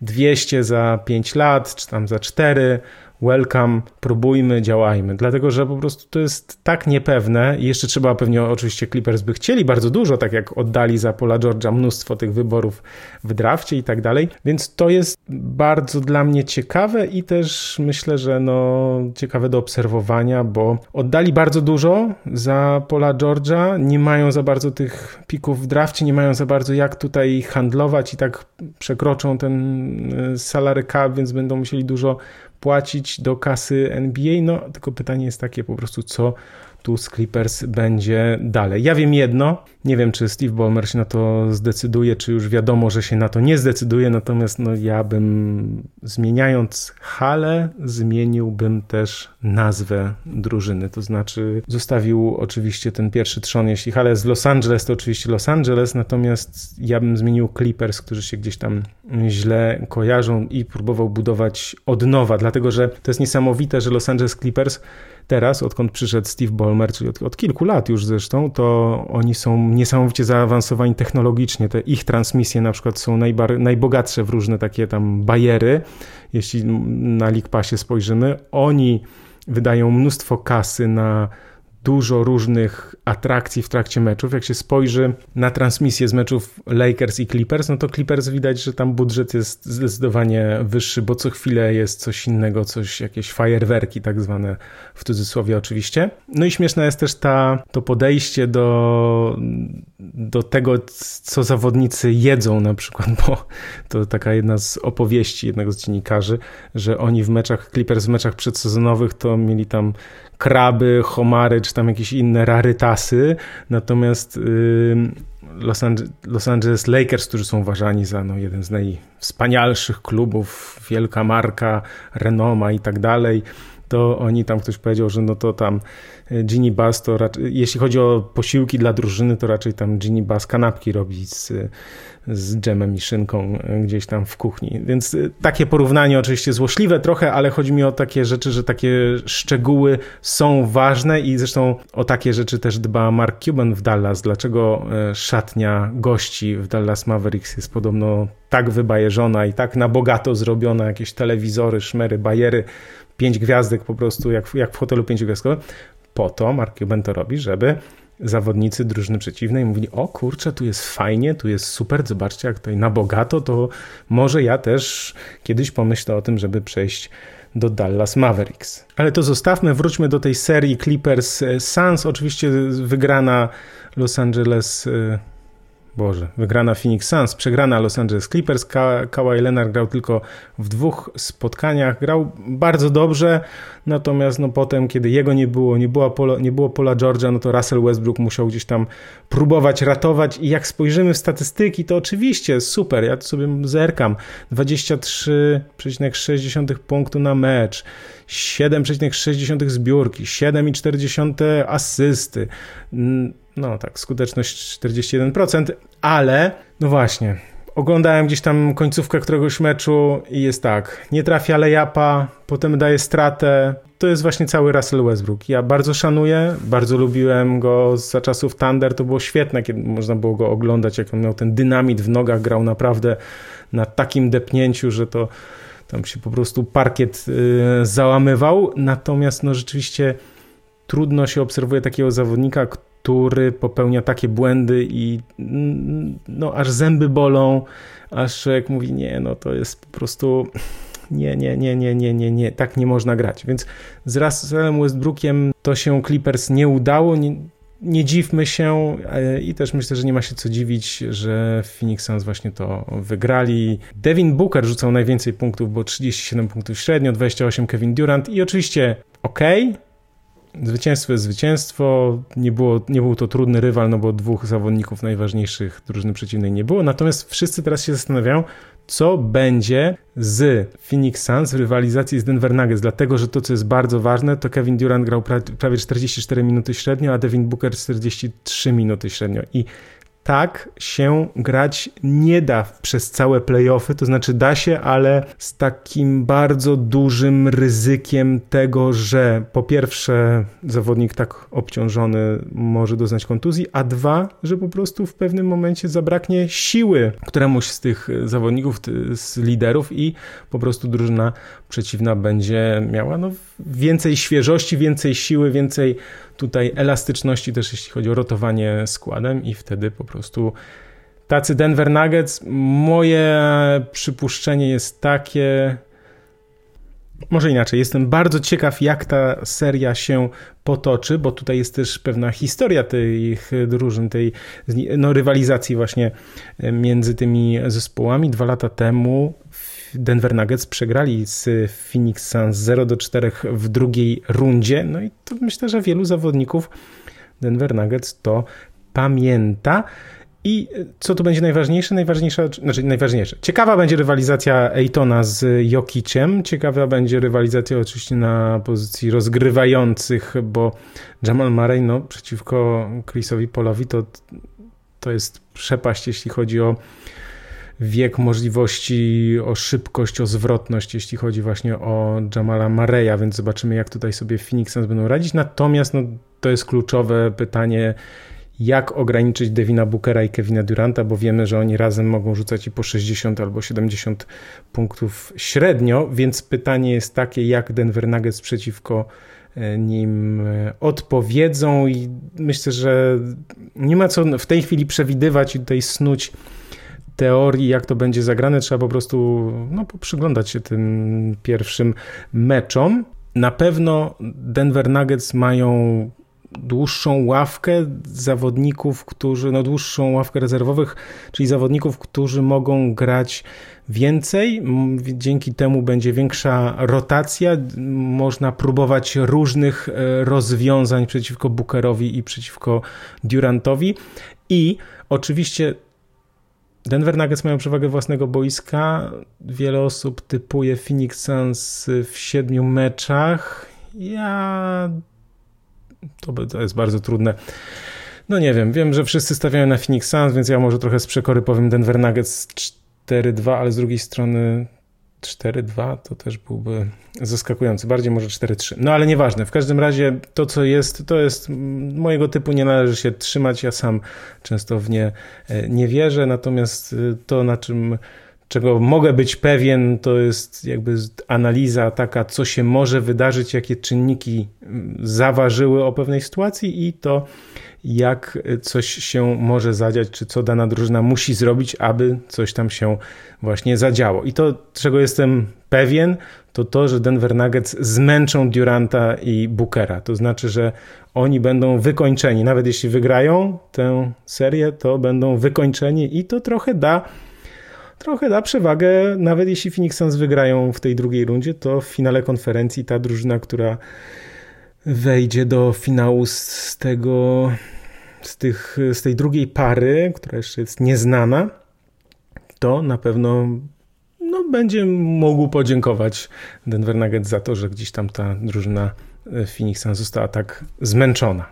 200 za 5 lat, czy tam za 4, welcome, próbujmy, działajmy. Dlatego, że po prostu to jest tak niepewne i jeszcze trzeba pewnie, oczywiście Clippers by chcieli bardzo dużo, tak jak oddali za Pola George'a mnóstwo tych wyborów w drafcie i tak dalej, więc to jest bardzo dla mnie ciekawe i też myślę, że no ciekawe do obserwowania, bo oddali bardzo dużo za Pola George'a, nie mają za bardzo tych pików w drafcie, nie mają za bardzo jak tutaj handlować i tak przekroczą ten y, salary cap, więc będą musieli dużo płacić do kasy NBA. No, tylko pytanie jest takie po prostu, co tu z Clippers będzie dalej. Ja wiem jedno, nie wiem czy Steve Ballmer się na to zdecyduje, czy już wiadomo, że się na to nie zdecyduje, natomiast no, ja bym zmieniając halę, zmieniłbym też nazwę drużyny, to znaczy zostawił oczywiście ten pierwszy trzon, jeśli hala w Los Angeles, to oczywiście Los Angeles, natomiast ja bym zmienił Clippers, którzy się gdzieś tam źle kojarzą i próbował budować od nowa, dlatego że to jest niesamowite, że Los Angeles Clippers teraz, odkąd przyszedł Steve Ballmer, czyli od, od, kilku lat już zresztą, to oni są niesamowicie zaawansowani technologicznie. Te ich transmisje na przykład są najbar- najbogatsze w różne takie tam bajery, jeśli na League Passie spojrzymy. Oni wydają mnóstwo kasy na dużo różnych atrakcji w trakcie meczów. Jak się spojrzy na transmisję z meczów Lakers i Clippers, no to Clippers widać, że tam budżet jest zdecydowanie wyższy, bo co chwilę jest coś innego, coś, jakieś fajerwerki tak zwane, w cudzysłowie oczywiście. No i śmieszne jest też ta, to podejście do, do tego, co zawodnicy jedzą na przykład, bo to taka jedna z opowieści jednego z dziennikarzy, że oni w meczach, Clippers w meczach przedsezonowych to mieli tam kraby, homary, czy tam jakieś inne rarytasy, natomiast Los, Angeles, Los Angeles Lakers, którzy są uważani za no, jeden z najwspanialszych klubów, wielka marka, renoma i tak dalej, to oni tam ktoś powiedział, że no to tam Ginny Bass to raczej, jeśli chodzi o posiłki dla drużyny, to raczej tam Ginny Bass kanapki robi z, z dżemem i szynką gdzieś tam w kuchni. Więc y, takie porównanie oczywiście złośliwe trochę, ale chodzi mi o takie rzeczy, że takie szczegóły są ważne i zresztą o takie rzeczy też dba Mark Cuban w Dallas. Dlaczego e, szatnia gości w Dallas Mavericks jest podobno tak wybajeżona i tak na bogato zrobiona, jakieś telewizory, szmery, bajery, pięć gwiazdek po prostu, jak, jak w hotelu pięciogwiazdkowym. Po to Mark Cuban to robi, żeby zawodnicy drużyny przeciwnej mówili, o kurczę, tu jest fajnie, tu jest super, zobaczcie jak tutaj na bogato, to może ja też kiedyś pomyślę o tym, żeby przejść do Dallas Mavericks. Ale to zostawmy, wróćmy do tej serii Clippers Suns. Oczywiście wygrana Los Angeles Boże, wygrana Phoenix Suns, przegrana Los Angeles Clippers. Ka Kawhi Leonard grał tylko w dwóch spotkaniach. Grał bardzo dobrze, natomiast no potem, kiedy jego nie było, nie, była Polo, nie było Pola Georgia, no to Russell Westbrook musiał gdzieś tam próbować ratować i jak spojrzymy w statystyki, to oczywiście super, ja to sobie zerkam. 23,6 punktu na mecz. 7,6 zbiórki, 7,4 asysty. No tak, skuteczność 41%, ale no właśnie, oglądałem gdzieś tam końcówkę któregoś meczu i jest tak, nie trafia lejapa, potem daje stratę. To jest właśnie cały Russell Westbrook. Ja bardzo szanuję, bardzo lubiłem go za czasów Thunder, to było świetne, kiedy można było go oglądać, jak on miał ten dynamit w nogach, grał naprawdę na takim depnięciu, że to tam się po prostu parkiet yy, załamywał. Natomiast no rzeczywiście trudno się obserwuje takiego zawodnika, który popełnia takie błędy i no aż zęby bolą, aż jak mówi nie, no to jest po prostu nie, nie, nie, nie, nie, nie, nie, tak nie można grać. Więc z Russellem Westbrookiem to się Clippers nie udało. Nie, nie dziwmy się e, i też myślę, że nie ma się co dziwić, że Phoenix Suns właśnie to wygrali. Devin Booker rzucał najwięcej punktów, bo 37 punktów średnio, 28 Kevin Durant i oczywiście ok, Zwycięstwo jest zwycięstwo. Nie, było, nie był to trudny rywal, no bo dwóch zawodników najważniejszych drużyny przeciwnej nie było. Natomiast wszyscy teraz się zastanawiają, co będzie z Phoenix Suns w rywalizacji z Denver Nuggets, dlatego że to, co jest bardzo ważne, to Kevin Durant grał prawie 44 minuty średnio, a Devin Booker 43 minuty średnio. I tak się grać nie da przez całe playoffy, to znaczy da się, ale z takim bardzo dużym ryzykiem tego, że po pierwsze zawodnik tak obciążony może doznać kontuzji, a dwa, że po prostu w pewnym momencie zabraknie siły któremuś z tych zawodników, z liderów i po prostu drużyna przeciwna będzie miała no, więcej świeżości, więcej siły, więcej tutaj elastyczności też jeśli chodzi o rotowanie składem i wtedy po prostu tacy Denver Nuggets, moje przypuszczenie jest takie, może inaczej, jestem bardzo ciekaw, jak ta seria się potoczy, bo tutaj jest też pewna historia tych drużyn, tej no, rywalizacji właśnie między tymi zespołami. Dwa lata temu Denver Nuggets przegrali z Phoenix Suns 0 do 4 w drugiej rundzie. No i to myślę, że wielu zawodników Denver Nuggets to pamięta. I co tu będzie najważniejsze? Najważniejsza, znaczy najważniejsze. Ciekawa będzie rywalizacja Ejtona z Jokiciem. Ciekawa będzie rywalizacja oczywiście na pozycji rozgrywających, bo Jamal Murray no, przeciwko Chrisowi Polowi to, to jest przepaść, jeśli chodzi o wiek możliwości, o szybkość, o zwrotność, jeśli chodzi właśnie o Jamala Mareya, więc zobaczymy, jak tutaj sobie Phoenix Suns będą radzić. Natomiast no, to jest kluczowe pytanie, jak ograniczyć Devina Bookera i Kevina Duranta, bo wiemy, że oni razem mogą rzucać i po 60 albo 70 punktów średnio, więc pytanie jest takie, jak Denver Nuggets przeciwko e, nim e, odpowiedzą i myślę, że nie ma co w tej chwili przewidywać i tutaj snuć teorii, jak to będzie zagrane, trzeba po prostu no, przyglądać się tym pierwszym meczom. Na pewno Denver Nuggets mają dłuższą ławkę zawodników, którzy, no dłuższą ławkę rezerwowych, czyli zawodników, którzy mogą grać więcej. Dzięki temu będzie większa rotacja. Można próbować różnych e, rozwiązań przeciwko Bookerowi i przeciwko Durantowi. I oczywiście Denver Nuggets mają przewagę własnego boiska. Wiele osób typuje Phoenix Suns w siedmiu meczach. Ja. To, jest bardzo trudne. No nie wiem, wiem, że wszyscy stawiają na Phoenix Suns, więc ja może trochę z przekory powiem Denver Nuggets 4-2, ale z drugiej strony 4-2 to też byłby zaskakujący. Bardziej może 4-3. No ale nieważne. W każdym razie to, co jest, to jest mojego typu nie należy się trzymać. Ja sam często w nie e, nie wierzę. Natomiast e, to, na czym czego mogę być pewien, to jest jakby analiza taka, co się może wydarzyć, jakie czynniki zaważyły o pewnej sytuacji i to, jak coś się może zadziać, czy co dana drużyna musi zrobić, aby coś tam się właśnie zadziało. I to, czego jestem pewien, to to, że Denver Nuggets zmęczą Duranta i Bookera. To znaczy, że oni będą wykończeni. Nawet jeśli wygrają tę serię, to będą wykończeni i to trochę da trochę da przewagę, nawet jeśli Phoenix Suns wygrają w tej drugiej rundzie, to w finale konferencji ta drużyna, która wejdzie do finału z tego, z, tych, z tej drugiej pary, która jeszcze jest nieznana, to na pewno no, będzie mógł podziękować Denver Nuggets za to, że gdzieś tam ta drużyna Phoenix Suns została tak zmęczona.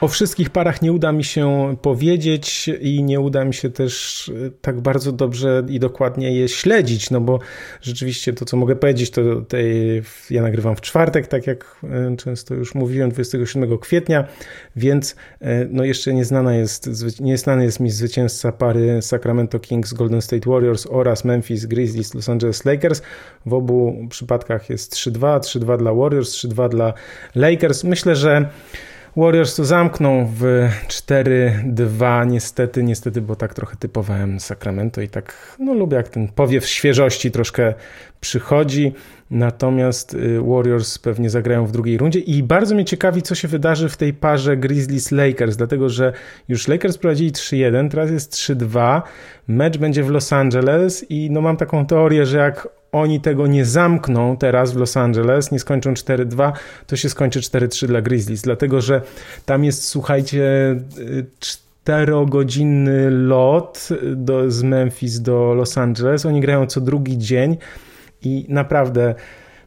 O wszystkich parach nie uda mi się powiedzieć i nie uda mi się też e, tak bardzo dobrze i dokładnie je śledzić, no bo rzeczywiście to, co mogę powiedzieć, to tej, ja nagrywam w czwartek, tak jak e, często już mówiłem, 27 kwietnia, więc e, no jeszcze nieznana jest, nieznany jest mi zwycięzca pary Sacramento Kings Golden State Warriors oraz Memphis Grizzlies Los Angeles Lakers. W obu przypadkach jest 3-2, 3-2 dla Warriors, 3-2 dla Lakers. Myślę, że Warriors to zamkną w 4-2 niestety, niestety, bo tak trochę typowałem Sacramento i tak no lubię jak ten powiew świeżości troszkę przychodzi. Natomiast y, Warriors pewnie zagrają w drugiej rundzie i bardzo mnie ciekawi, co się wydarzy w tej parze Grizzlies-Lakers, dlatego że już Lakers prowadzili 3-1, teraz jest 3-2, mecz będzie w Los Angeles i no mam taką teorię, że jak oni tego nie zamkną teraz w Los Angeles, nie skończą 4-2, to się skończy 4-3 dla Grizzlies, dlatego że tam jest, słuchajcie, czterogodzinny lot do, z Memphis do Los Angeles. Oni grają co drugi dzień i naprawdę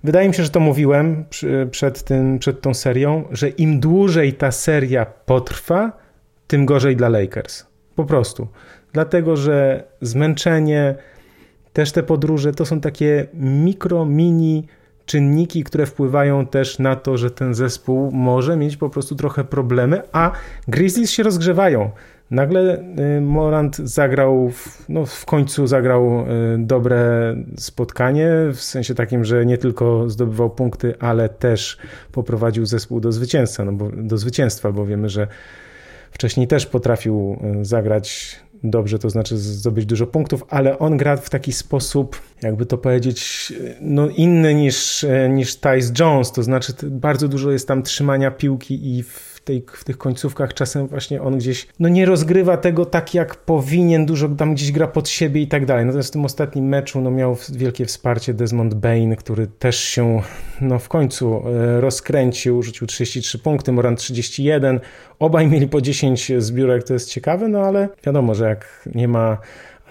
wydaje mi się, że to mówiłem przed, tym, przed tą serią, że im dłużej ta seria potrwa, tym gorzej dla Lakers. Po prostu. Dlatego, że zmęczenie, też te podróże to są takie mikro, mini czynniki, które wpływają też na to, że ten zespół może mieć po prostu trochę problemy, a Grizzlies się rozgrzewają. Nagle y, Morant zagrał, no w końcu zagrał y, dobre spotkanie, w sensie takim, że nie tylko zdobywał punkty, ale też poprowadził zespół do zwycięstwa, no bo, do zwycięstwa, bo wiemy, że wcześniej też potrafił y, zagrać dobrze, to znaczy zdobyć dużo punktów, ale on gra w taki sposób, jakby to powiedzieć, no inny niż, niż Tyce Jones, to znaczy bardzo dużo jest tam trzymania piłki i w tej, w tych końcówkach czasem właśnie on gdzieś no nie rozgrywa tego tak jak powinien, dużo tam gdzieś gra pod siebie i tak dalej. Natomiast w tym ostatnim meczu no miał wielkie wsparcie Desmond Bain, który też się no w końcu e, rozkręcił, rzucił 33 punkty, Moran 31. Obaj mieli po 10 zbiórek, to jest ciekawe, no ale wiadomo, że jak nie ma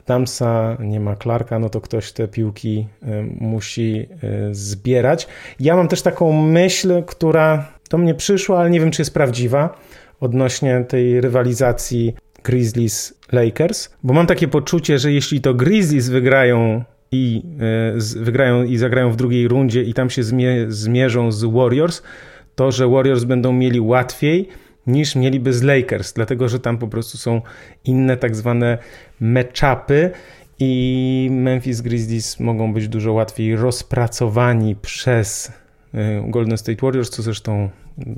Adamsa, nie ma Clarka, no to ktoś te piłki e, musi e, zbierać. Ja mam też taką myśl, która to mnie przyszło, ale nie wiem, czy jest prawdziwa odnośnie tej rywalizacji Grizzlies-Lakers, bo mam takie poczucie, że jeśli to Grizzlies wygrają i e, wygrają i zagrają w drugiej rundzie i tam się zmierzą z Warriors, to że Warriors będą mieli łatwiej niż mieliby z Lakers, dlatego że tam po prostu są inne tak zwane matchupy i Memphis Grizzlies mogą być dużo łatwiej rozpracowani przez e, Golden State Warriors, co zresztą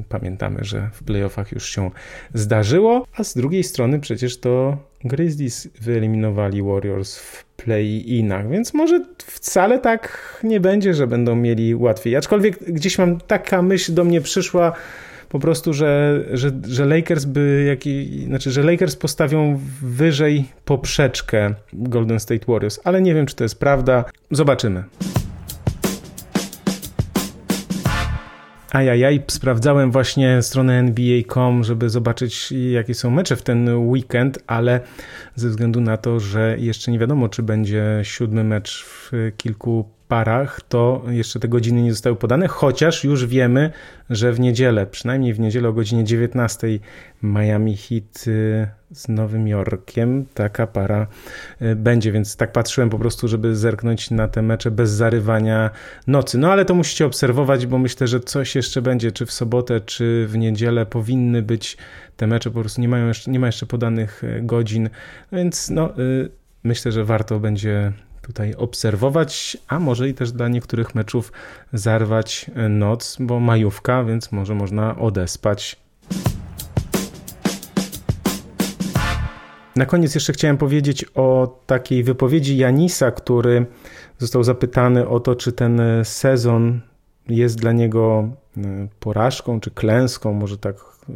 Pamiętamy, że w playoffach już się zdarzyło, a z drugiej strony przecież to Grizzlies wyeliminowali Warriors w play-inach, więc może wcale tak nie będzie, że będą mieli łatwiej. Aczkolwiek gdzieś mam taka myśl do mnie przyszła, po prostu, że, że, że Lakers by, jaki, znaczy, że Lakers postawią wyżej poprzeczkę Golden State Warriors, ale nie wiem, czy to jest prawda. Zobaczymy. Ajajaj, sprawdzałem właśnie stronę NBA.com, żeby zobaczyć jakie są mecze w ten weekend, ale ze względu na to, że jeszcze nie wiadomo, czy będzie siódmy mecz w kilku parach, to jeszcze te godziny nie zostały podane, chociaż już wiemy, że w niedzielę, przynajmniej w niedzielę o godzinie 19 Miami Heat y, z Nowym Jorkiem taka para y, będzie, więc tak patrzyłem po prostu, żeby zerknąć na te mecze bez zarywania nocy. No ale to musicie obserwować, bo myślę, że coś jeszcze będzie, czy w sobotę, czy w niedzielę powinny być te mecze, po prostu nie, mają jeszcze, nie ma jeszcze podanych y, godzin, więc no myślę, że warto będzie tutaj obserwować, a może i też dla niektórych meczów zarwać noc, bo majówka, więc może można odespać. Na koniec jeszcze chciałem powiedzieć o takiej wypowiedzi Janisa, który został zapytany o to, czy ten sezon jest dla niego porażką czy klęską, może tak e,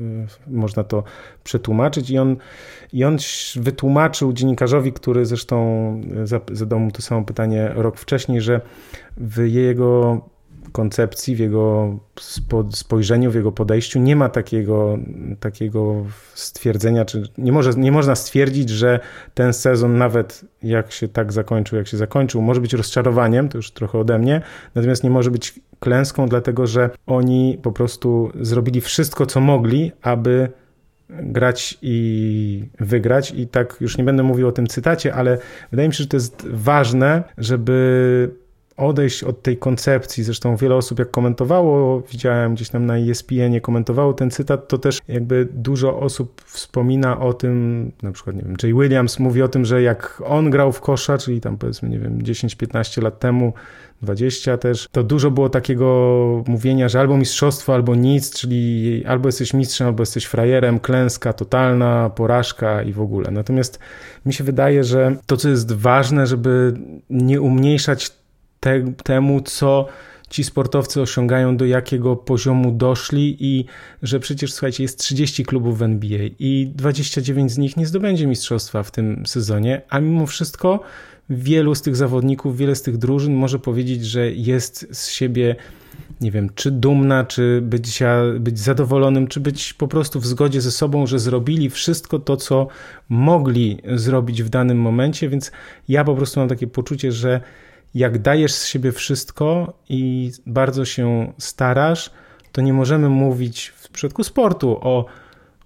można to przetłumaczyć. I on, i on wytłumaczył dziennikarzowi, który zresztą zadał mu to samo pytanie rok wcześniej, że w jego koncepcji, w jego spojrzeniu, w jego podejściu nie ma takiego, takiego stwierdzenia, czy nie, może, nie można stwierdzić, że ten sezon, nawet jak się tak zakończył, jak się zakończył, może być rozczarowaniem, to już trochę ode mnie, natomiast nie może być klęską, dlatego że oni po prostu zrobili wszystko, co mogli, aby grać i wygrać. I tak już nie będę mówił o tym cytacie, ale wydaje mi się, że to jest ważne, żeby odejść od tej koncepcji. Zresztą wiele osób jak komentowało, widziałem gdzieś tam na ESPN komentowało ten cytat, to też jakby dużo osób wspomina o tym, na przykład nie wiem, Jay Williams mówi o tym, że jak on grał w kosza, czyli tam powiedzmy, nie wiem, 10-15 lat temu, 20 też, to dużo było takiego mówienia, że albo mistrzostwo, albo nic, czyli albo jesteś mistrzem, albo jesteś frajerem, klęska totalna, porażka i w ogóle. Natomiast mi się wydaje, że to, co jest ważne, żeby nie umniejszać te, temu, co ci sportowcy osiągają, do jakiego poziomu doszli i że przecież, słuchajcie, jest 30 klubów w NBA i 29 z nich nie zdobędzie mistrzostwa w tym sezonie, a mimo wszystko wielu z tych zawodników, wiele z tych drużyn może powiedzieć, że jest z siebie nie wiem, czy dumna, czy być, być zadowolonym, czy być po prostu w zgodzie ze sobą, że zrobili wszystko to, co mogli zrobić w danym momencie, więc ja po prostu mam takie poczucie, że jak dajesz z siebie wszystko i bardzo się starasz, to nie możemy mówić w przypadku sportu o,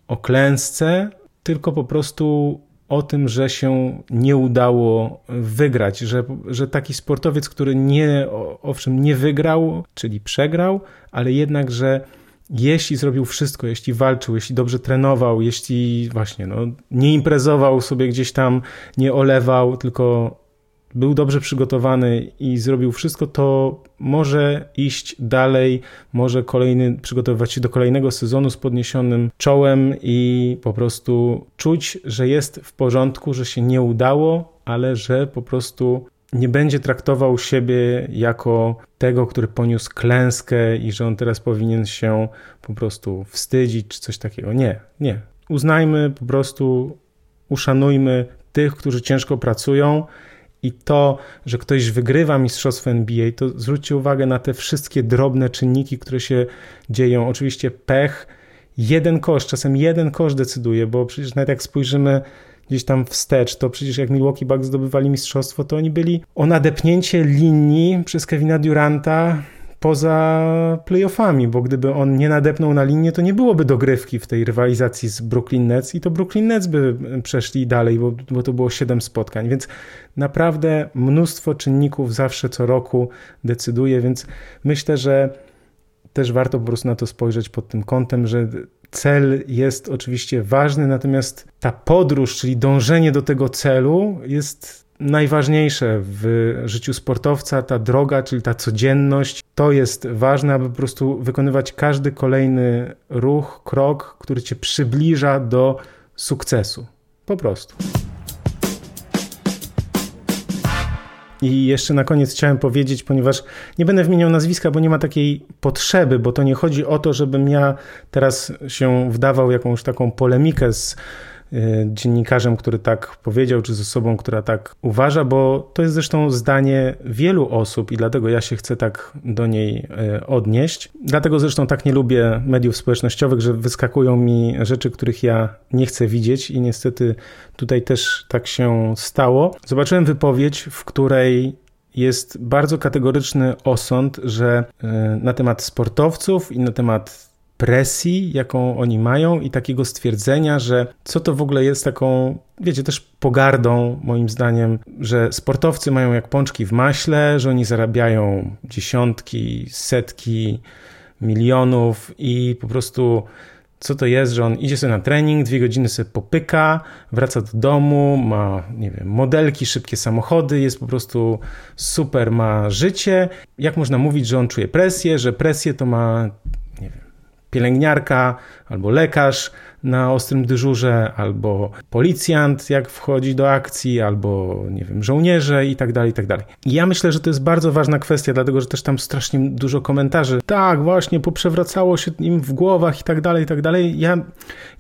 o klęsce, tylko po prostu o tym, że się nie udało wygrać, że, że taki sportowiec, który nie, owszem, nie wygrał, czyli przegrał, ale jednak, że jeśli zrobił wszystko, jeśli walczył, jeśli dobrze trenował, jeśli właśnie no, nie imprezował sobie gdzieś tam, nie olewał, tylko był dobrze przygotowany i zrobił wszystko, to może iść dalej, może kolejny, przygotowywać się do kolejnego sezonu z podniesionym czołem i po prostu czuć, że jest w porządku, że się nie udało, ale że po prostu nie będzie traktował siebie jako tego, który poniósł klęskę i że on teraz powinien się po prostu wstydzić czy coś takiego. Nie, nie. Uznajmy po prostu, uszanujmy tych, którzy ciężko pracują i to, że ktoś wygrywa mistrzostwo NBA, to zwróćcie uwagę na te wszystkie drobne czynniki, które się dzieją. Oczywiście pech, jeden kosz, czasem jeden kosz decyduje, bo przecież nawet jak spojrzymy gdzieś tam wstecz, to przecież jak Milwaukee Bucks zdobywali mistrzostwo, to oni byli o nadepnięcie linii przez Kevina Duranta poza playoffami, bo gdyby on nie nadepnął na linię, to nie byłoby dogrywki w tej rywalizacji z Brooklyn Nets i to Brooklyn Nets by przeszli dalej, bo, bo to było 7 spotkań, więc naprawdę mnóstwo czynników zawsze co roku decyduje, więc myślę, że też warto po prostu na to spojrzeć pod tym kątem, że cel jest oczywiście ważny, natomiast ta podróż, czyli dążenie do tego celu jest najważniejsze w życiu sportowca, ta droga, czyli ta codzienność. To jest ważne, aby po prostu wykonywać każdy kolejny ruch, krok, który cię przybliża do sukcesu. Po prostu. I jeszcze na koniec chciałem powiedzieć, ponieważ nie będę wymieniał nazwiska, bo nie ma takiej potrzeby, bo to nie chodzi o to, żebym ja teraz się wdawał jakąś taką polemikę z dziennikarzem, który tak powiedział, czy z osobą, która tak uważa, bo to jest zresztą zdanie wielu osób i dlatego ja się chcę tak do niej y, odnieść. Dlatego zresztą tak nie lubię mediów społecznościowych, że wyskakują mi rzeczy, których ja nie chcę widzieć i niestety tutaj też tak się stało. Zobaczyłem wypowiedź, w której jest bardzo kategoryczny osąd, że y, na temat sportowców i na temat presji, jaką oni mają i takiego stwierdzenia, że co to w ogóle jest taką, wiecie, też pogardą, moim zdaniem, że sportowcy mają jak pączki w maśle, że oni zarabiają dziesiątki, setki milionów i po prostu co to jest, że on idzie sobie na trening, dwie godziny sobie popyka, wraca do domu, ma, nie wiem, modelki, szybkie samochody, jest po prostu super, ma życie. Jak można mówić, że on czuje presję, że presję to ma pielęgniarka albo lekarz na ostrym dyżurze, albo policjant, jak wchodzi do akcji, albo nie wiem, żołnierze i tak dalej, i tak dalej. Ja myślę, że to jest bardzo ważna kwestia, dlatego że też tam strasznie dużo komentarzy. Tak, właśnie, poprzewracało się im w głowach i tak dalej, i tak dalej. Ja,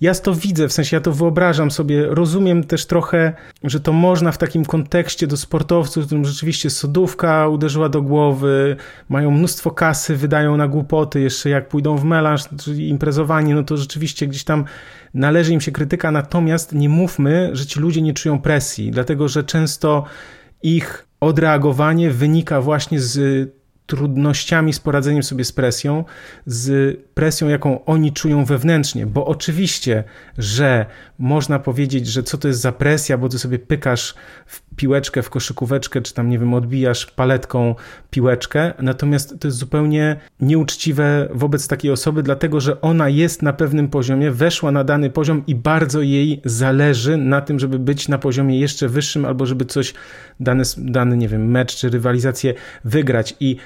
ja to widzę, w sensie ja to wyobrażam sobie, rozumiem też trochę, że to można w takim kontekście do sportowców, w którym rzeczywiście sodówka uderzyła do głowy, mają mnóstwo kasy, wydają na głupoty, jeszcze jak pójdą w melanż, czyli imprezowanie, no to rzeczywiście gdzieś tam należy im się krytyka, natomiast nie mówmy, że ci ludzie nie czują presji, dlatego że często ich odreagowanie wynika właśnie z trudnościami z poradzeniem sobie z presją, z presją, jaką oni czują wewnętrznie, bo oczywiście, że można powiedzieć, że co to jest za presja, bo ty sobie pykasz w piłeczkę, w koszykóweczkę, czy tam, nie wiem, odbijasz paletką piłeczkę, natomiast to jest zupełnie nieuczciwe wobec takiej osoby, dlatego, że ona jest na pewnym poziomie, weszła na dany poziom i bardzo jej zależy na tym, żeby być na poziomie jeszcze wyższym, albo żeby coś, dany, dany, nie wiem, mecz czy rywalizację wygrać. I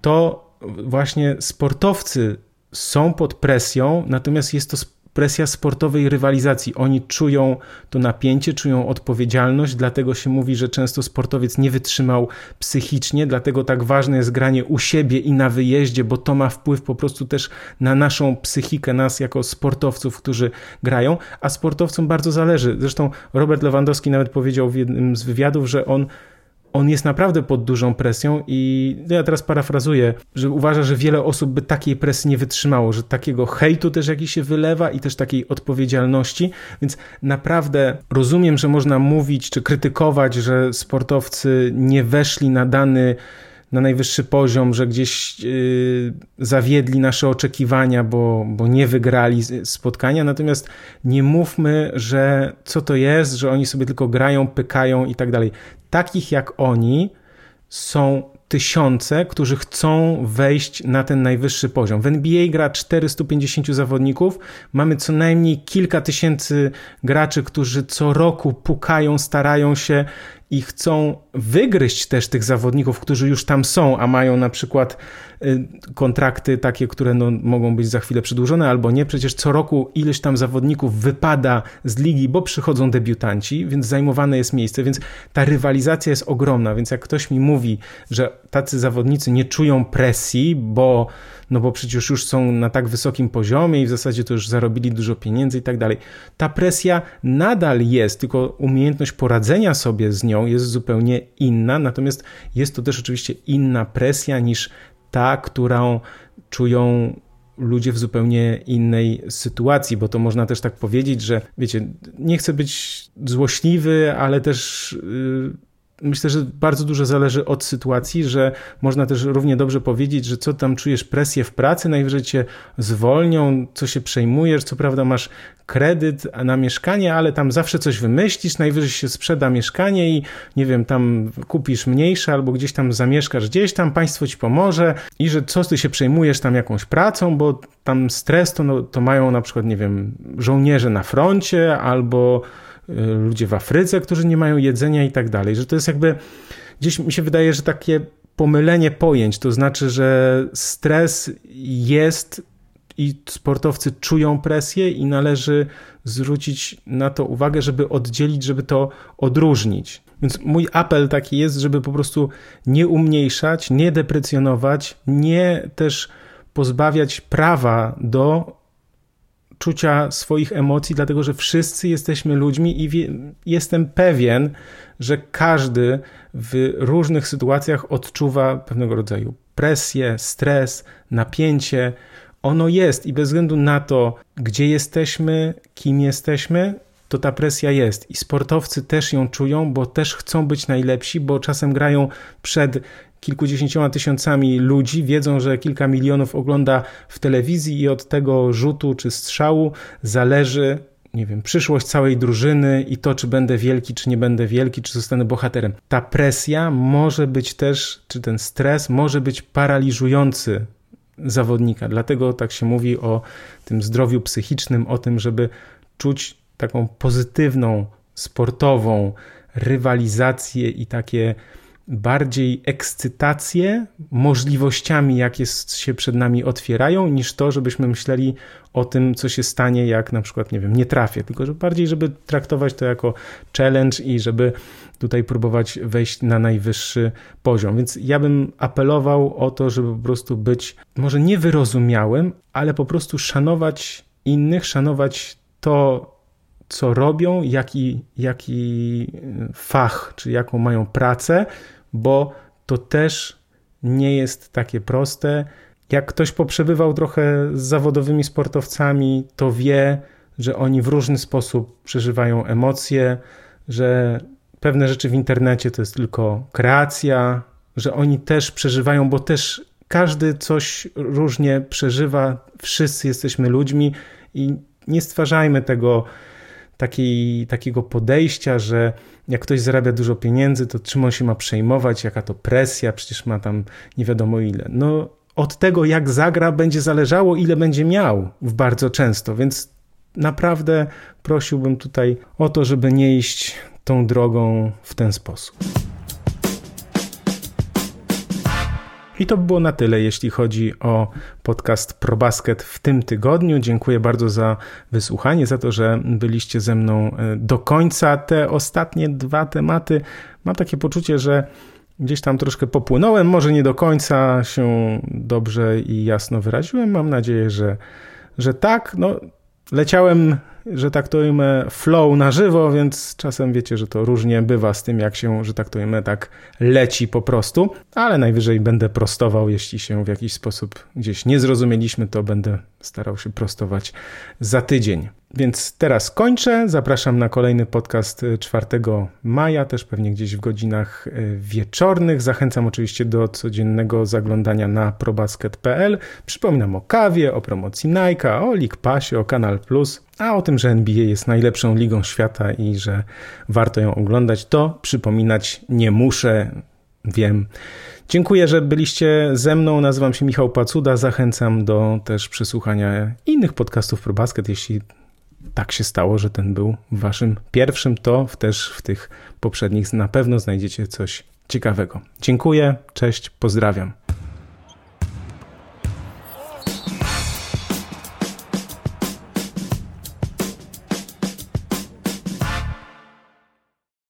to właśnie sportowcy są pod presją, natomiast jest to presja sportowej rywalizacji. Oni czują to napięcie, czują odpowiedzialność, dlatego się mówi, że często sportowiec nie wytrzymał psychicznie, dlatego tak ważne jest granie u siebie i na wyjeździe, bo to ma wpływ po prostu też na naszą psychikę, nas jako sportowców, którzy grają, a sportowcom bardzo zależy. Zresztą Robert Lewandowski nawet powiedział w jednym z wywiadów, że on on jest naprawdę pod dużą presją i no ja teraz parafrazuję, że uważa, że wiele osób by takiej presji nie wytrzymało, że takiego hejtu też jakiś się wylewa i też takiej odpowiedzialności, więc naprawdę rozumiem, że można mówić czy krytykować, że sportowcy nie weszli na dany na najwyższy poziom, że gdzieś yy, zawiedli nasze oczekiwania, bo, bo nie wygrali spotkania. Natomiast nie mówmy, że co to jest, że oni sobie tylko grają, pykają i tak dalej. Takich jak oni są tysiące, którzy chcą wejść na ten najwyższy poziom. W NBA gra 450 zawodników, mamy co najmniej kilka tysięcy graczy, którzy co roku pukają, starają się i chcą wygryźć też tych zawodników, którzy już tam są, a mają na przykład y, kontrakty takie, które no, mogą być za chwilę przedłużone albo nie. Przecież co roku ileś tam zawodników wypada z ligi, bo przychodzą debiutanci, więc zajmowane jest miejsce, więc ta rywalizacja jest ogromna. Więc jak ktoś mi mówi, że tacy zawodnicy nie czują presji, bo no bo przecież już są na tak wysokim poziomie i w zasadzie to już zarobili dużo pieniędzy i tak dalej. Ta presja nadal jest, tylko umiejętność poradzenia sobie z nią jest zupełnie inna, natomiast jest to też oczywiście inna presja niż ta, którą czują ludzie w zupełnie innej sytuacji, bo to można też tak powiedzieć, że wiecie, nie chcę być złośliwy, ale też. Yy, myślę, że bardzo dużo zależy od sytuacji, że można też równie dobrze powiedzieć, że co tam czujesz presję w pracy, najwyżej cię zwolnią, co się przejmujesz, co prawda masz kredyt na mieszkanie, ale tam zawsze coś wymyślisz, najwyżej się sprzeda mieszkanie i nie wiem, tam kupisz mniejsze albo gdzieś tam zamieszkasz gdzieś tam, państwo ci pomoże i że co ty się przejmujesz tam jakąś pracą, bo tam stres to, no, to mają na przykład, nie wiem, żołnierze na froncie albo ludzie w Afryce, którzy nie mają jedzenia i tak dalej, że to jest jakby, gdzieś mi się wydaje, że takie pomylenie pojęć, to znaczy, że stres jest i sportowcy czują presję i należy zwrócić na to uwagę, żeby oddzielić, żeby to odróżnić. Więc mój apel taki jest, żeby po prostu nie umniejszać, nie deprecjonować, nie też pozbawiać prawa do czucia swoich emocji, dlatego że wszyscy jesteśmy ludźmi i wie, jestem pewien, że każdy w różnych sytuacjach odczuwa pewnego rodzaju presję, stres, napięcie. Ono jest i bez względu na to, gdzie jesteśmy, kim jesteśmy, to ta presja jest. I sportowcy też ją czują, bo też chcą być najlepsi, bo czasem grają przed kilkudziesięcioma tysiącami ludzi, wiedzą, że kilka milionów ogląda w telewizji i od tego rzutu czy strzału zależy nie wiem, przyszłość całej drużyny i to, czy będę wielki, czy nie będę wielki, czy zostanę bohaterem. Ta presja może być też, czy ten stres może być paraliżujący zawodnika. Dlatego tak się mówi o tym zdrowiu psychicznym, o tym, żeby czuć taką pozytywną, sportową rywalizację i takie bardziej ekscytację możliwościami, jakie się przed nami otwierają, niż to, żebyśmy myśleli o tym, co się stanie, jak na przykład, nie wiem, nie trafię, tylko że bardziej, żeby traktować to jako challenge i żeby tutaj próbować wejść na najwyższy poziom. Więc ja bym apelował o to, żeby po prostu być może niewyrozumiałym, ale po prostu szanować innych, szanować to, co robią, jaki, jaki fach, czy jaką mają pracę, bo to też nie jest takie proste. Jak ktoś poprzebywał trochę z zawodowymi sportowcami, to wie, że oni w różny sposób przeżywają emocje, że pewne rzeczy w internecie to jest tylko kreacja, że oni też przeżywają, bo też każdy coś różnie przeżywa, wszyscy jesteśmy ludźmi i nie stwarzajmy tego takiego podejścia, że jak ktoś zarabia dużo pieniędzy, to czym on się ma przejmować, jaka to presja, przecież ma tam nie wiadomo ile. No, od tego, jak zagra, będzie zależało, ile będzie miał bardzo często, więc naprawdę prosiłbym tutaj o to, żeby nie iść tą drogą w ten sposób. I to by było na tyle, jeśli chodzi o podcast ProBasket w tym tygodniu. Dziękuję bardzo za wysłuchanie, za to, że byliście ze mną e, do końca. Te ostatnie dwa tematy mam takie poczucie, że gdzieś tam troszkę popłynąłem. Może nie do końca się dobrze i jasno wyraziłem. Mam nadzieję, że, że tak. No, leciałem że tak to ujmę, flow na żywo, więc czasem wiecie, że to różnie bywa z tym, jak się, że tak to ujmę, tak leci po prostu, ale najwyżej będę prostował, jeśli się w jakiś sposób gdzieś nie zrozumieliśmy, to będę starał się prostować za tydzień. Więc teraz kończę. Zapraszam na kolejny podcast 4 maja, też pewnie gdzieś w godzinach e, wieczornych. Zachęcam oczywiście do codziennego zaglądania na probasket.pl. Przypominam o kawie, o promocji Nike, o League Passie, o Kanal Plus, a o tym, że NBA jest najlepszą ligą świata i że warto ją oglądać, to przypominać nie muszę, wiem. Dziękuję, że byliście ze mną. Nazywam się Michał Pacuda. Zachęcam do też przesłuchania innych podcastów pro basket, jeśli tak się stało, że ten był waszym pierwszym, to też w tych poprzednich na pewno znajdziecie coś ciekawego. Dziękuję, cześć, pozdrawiam.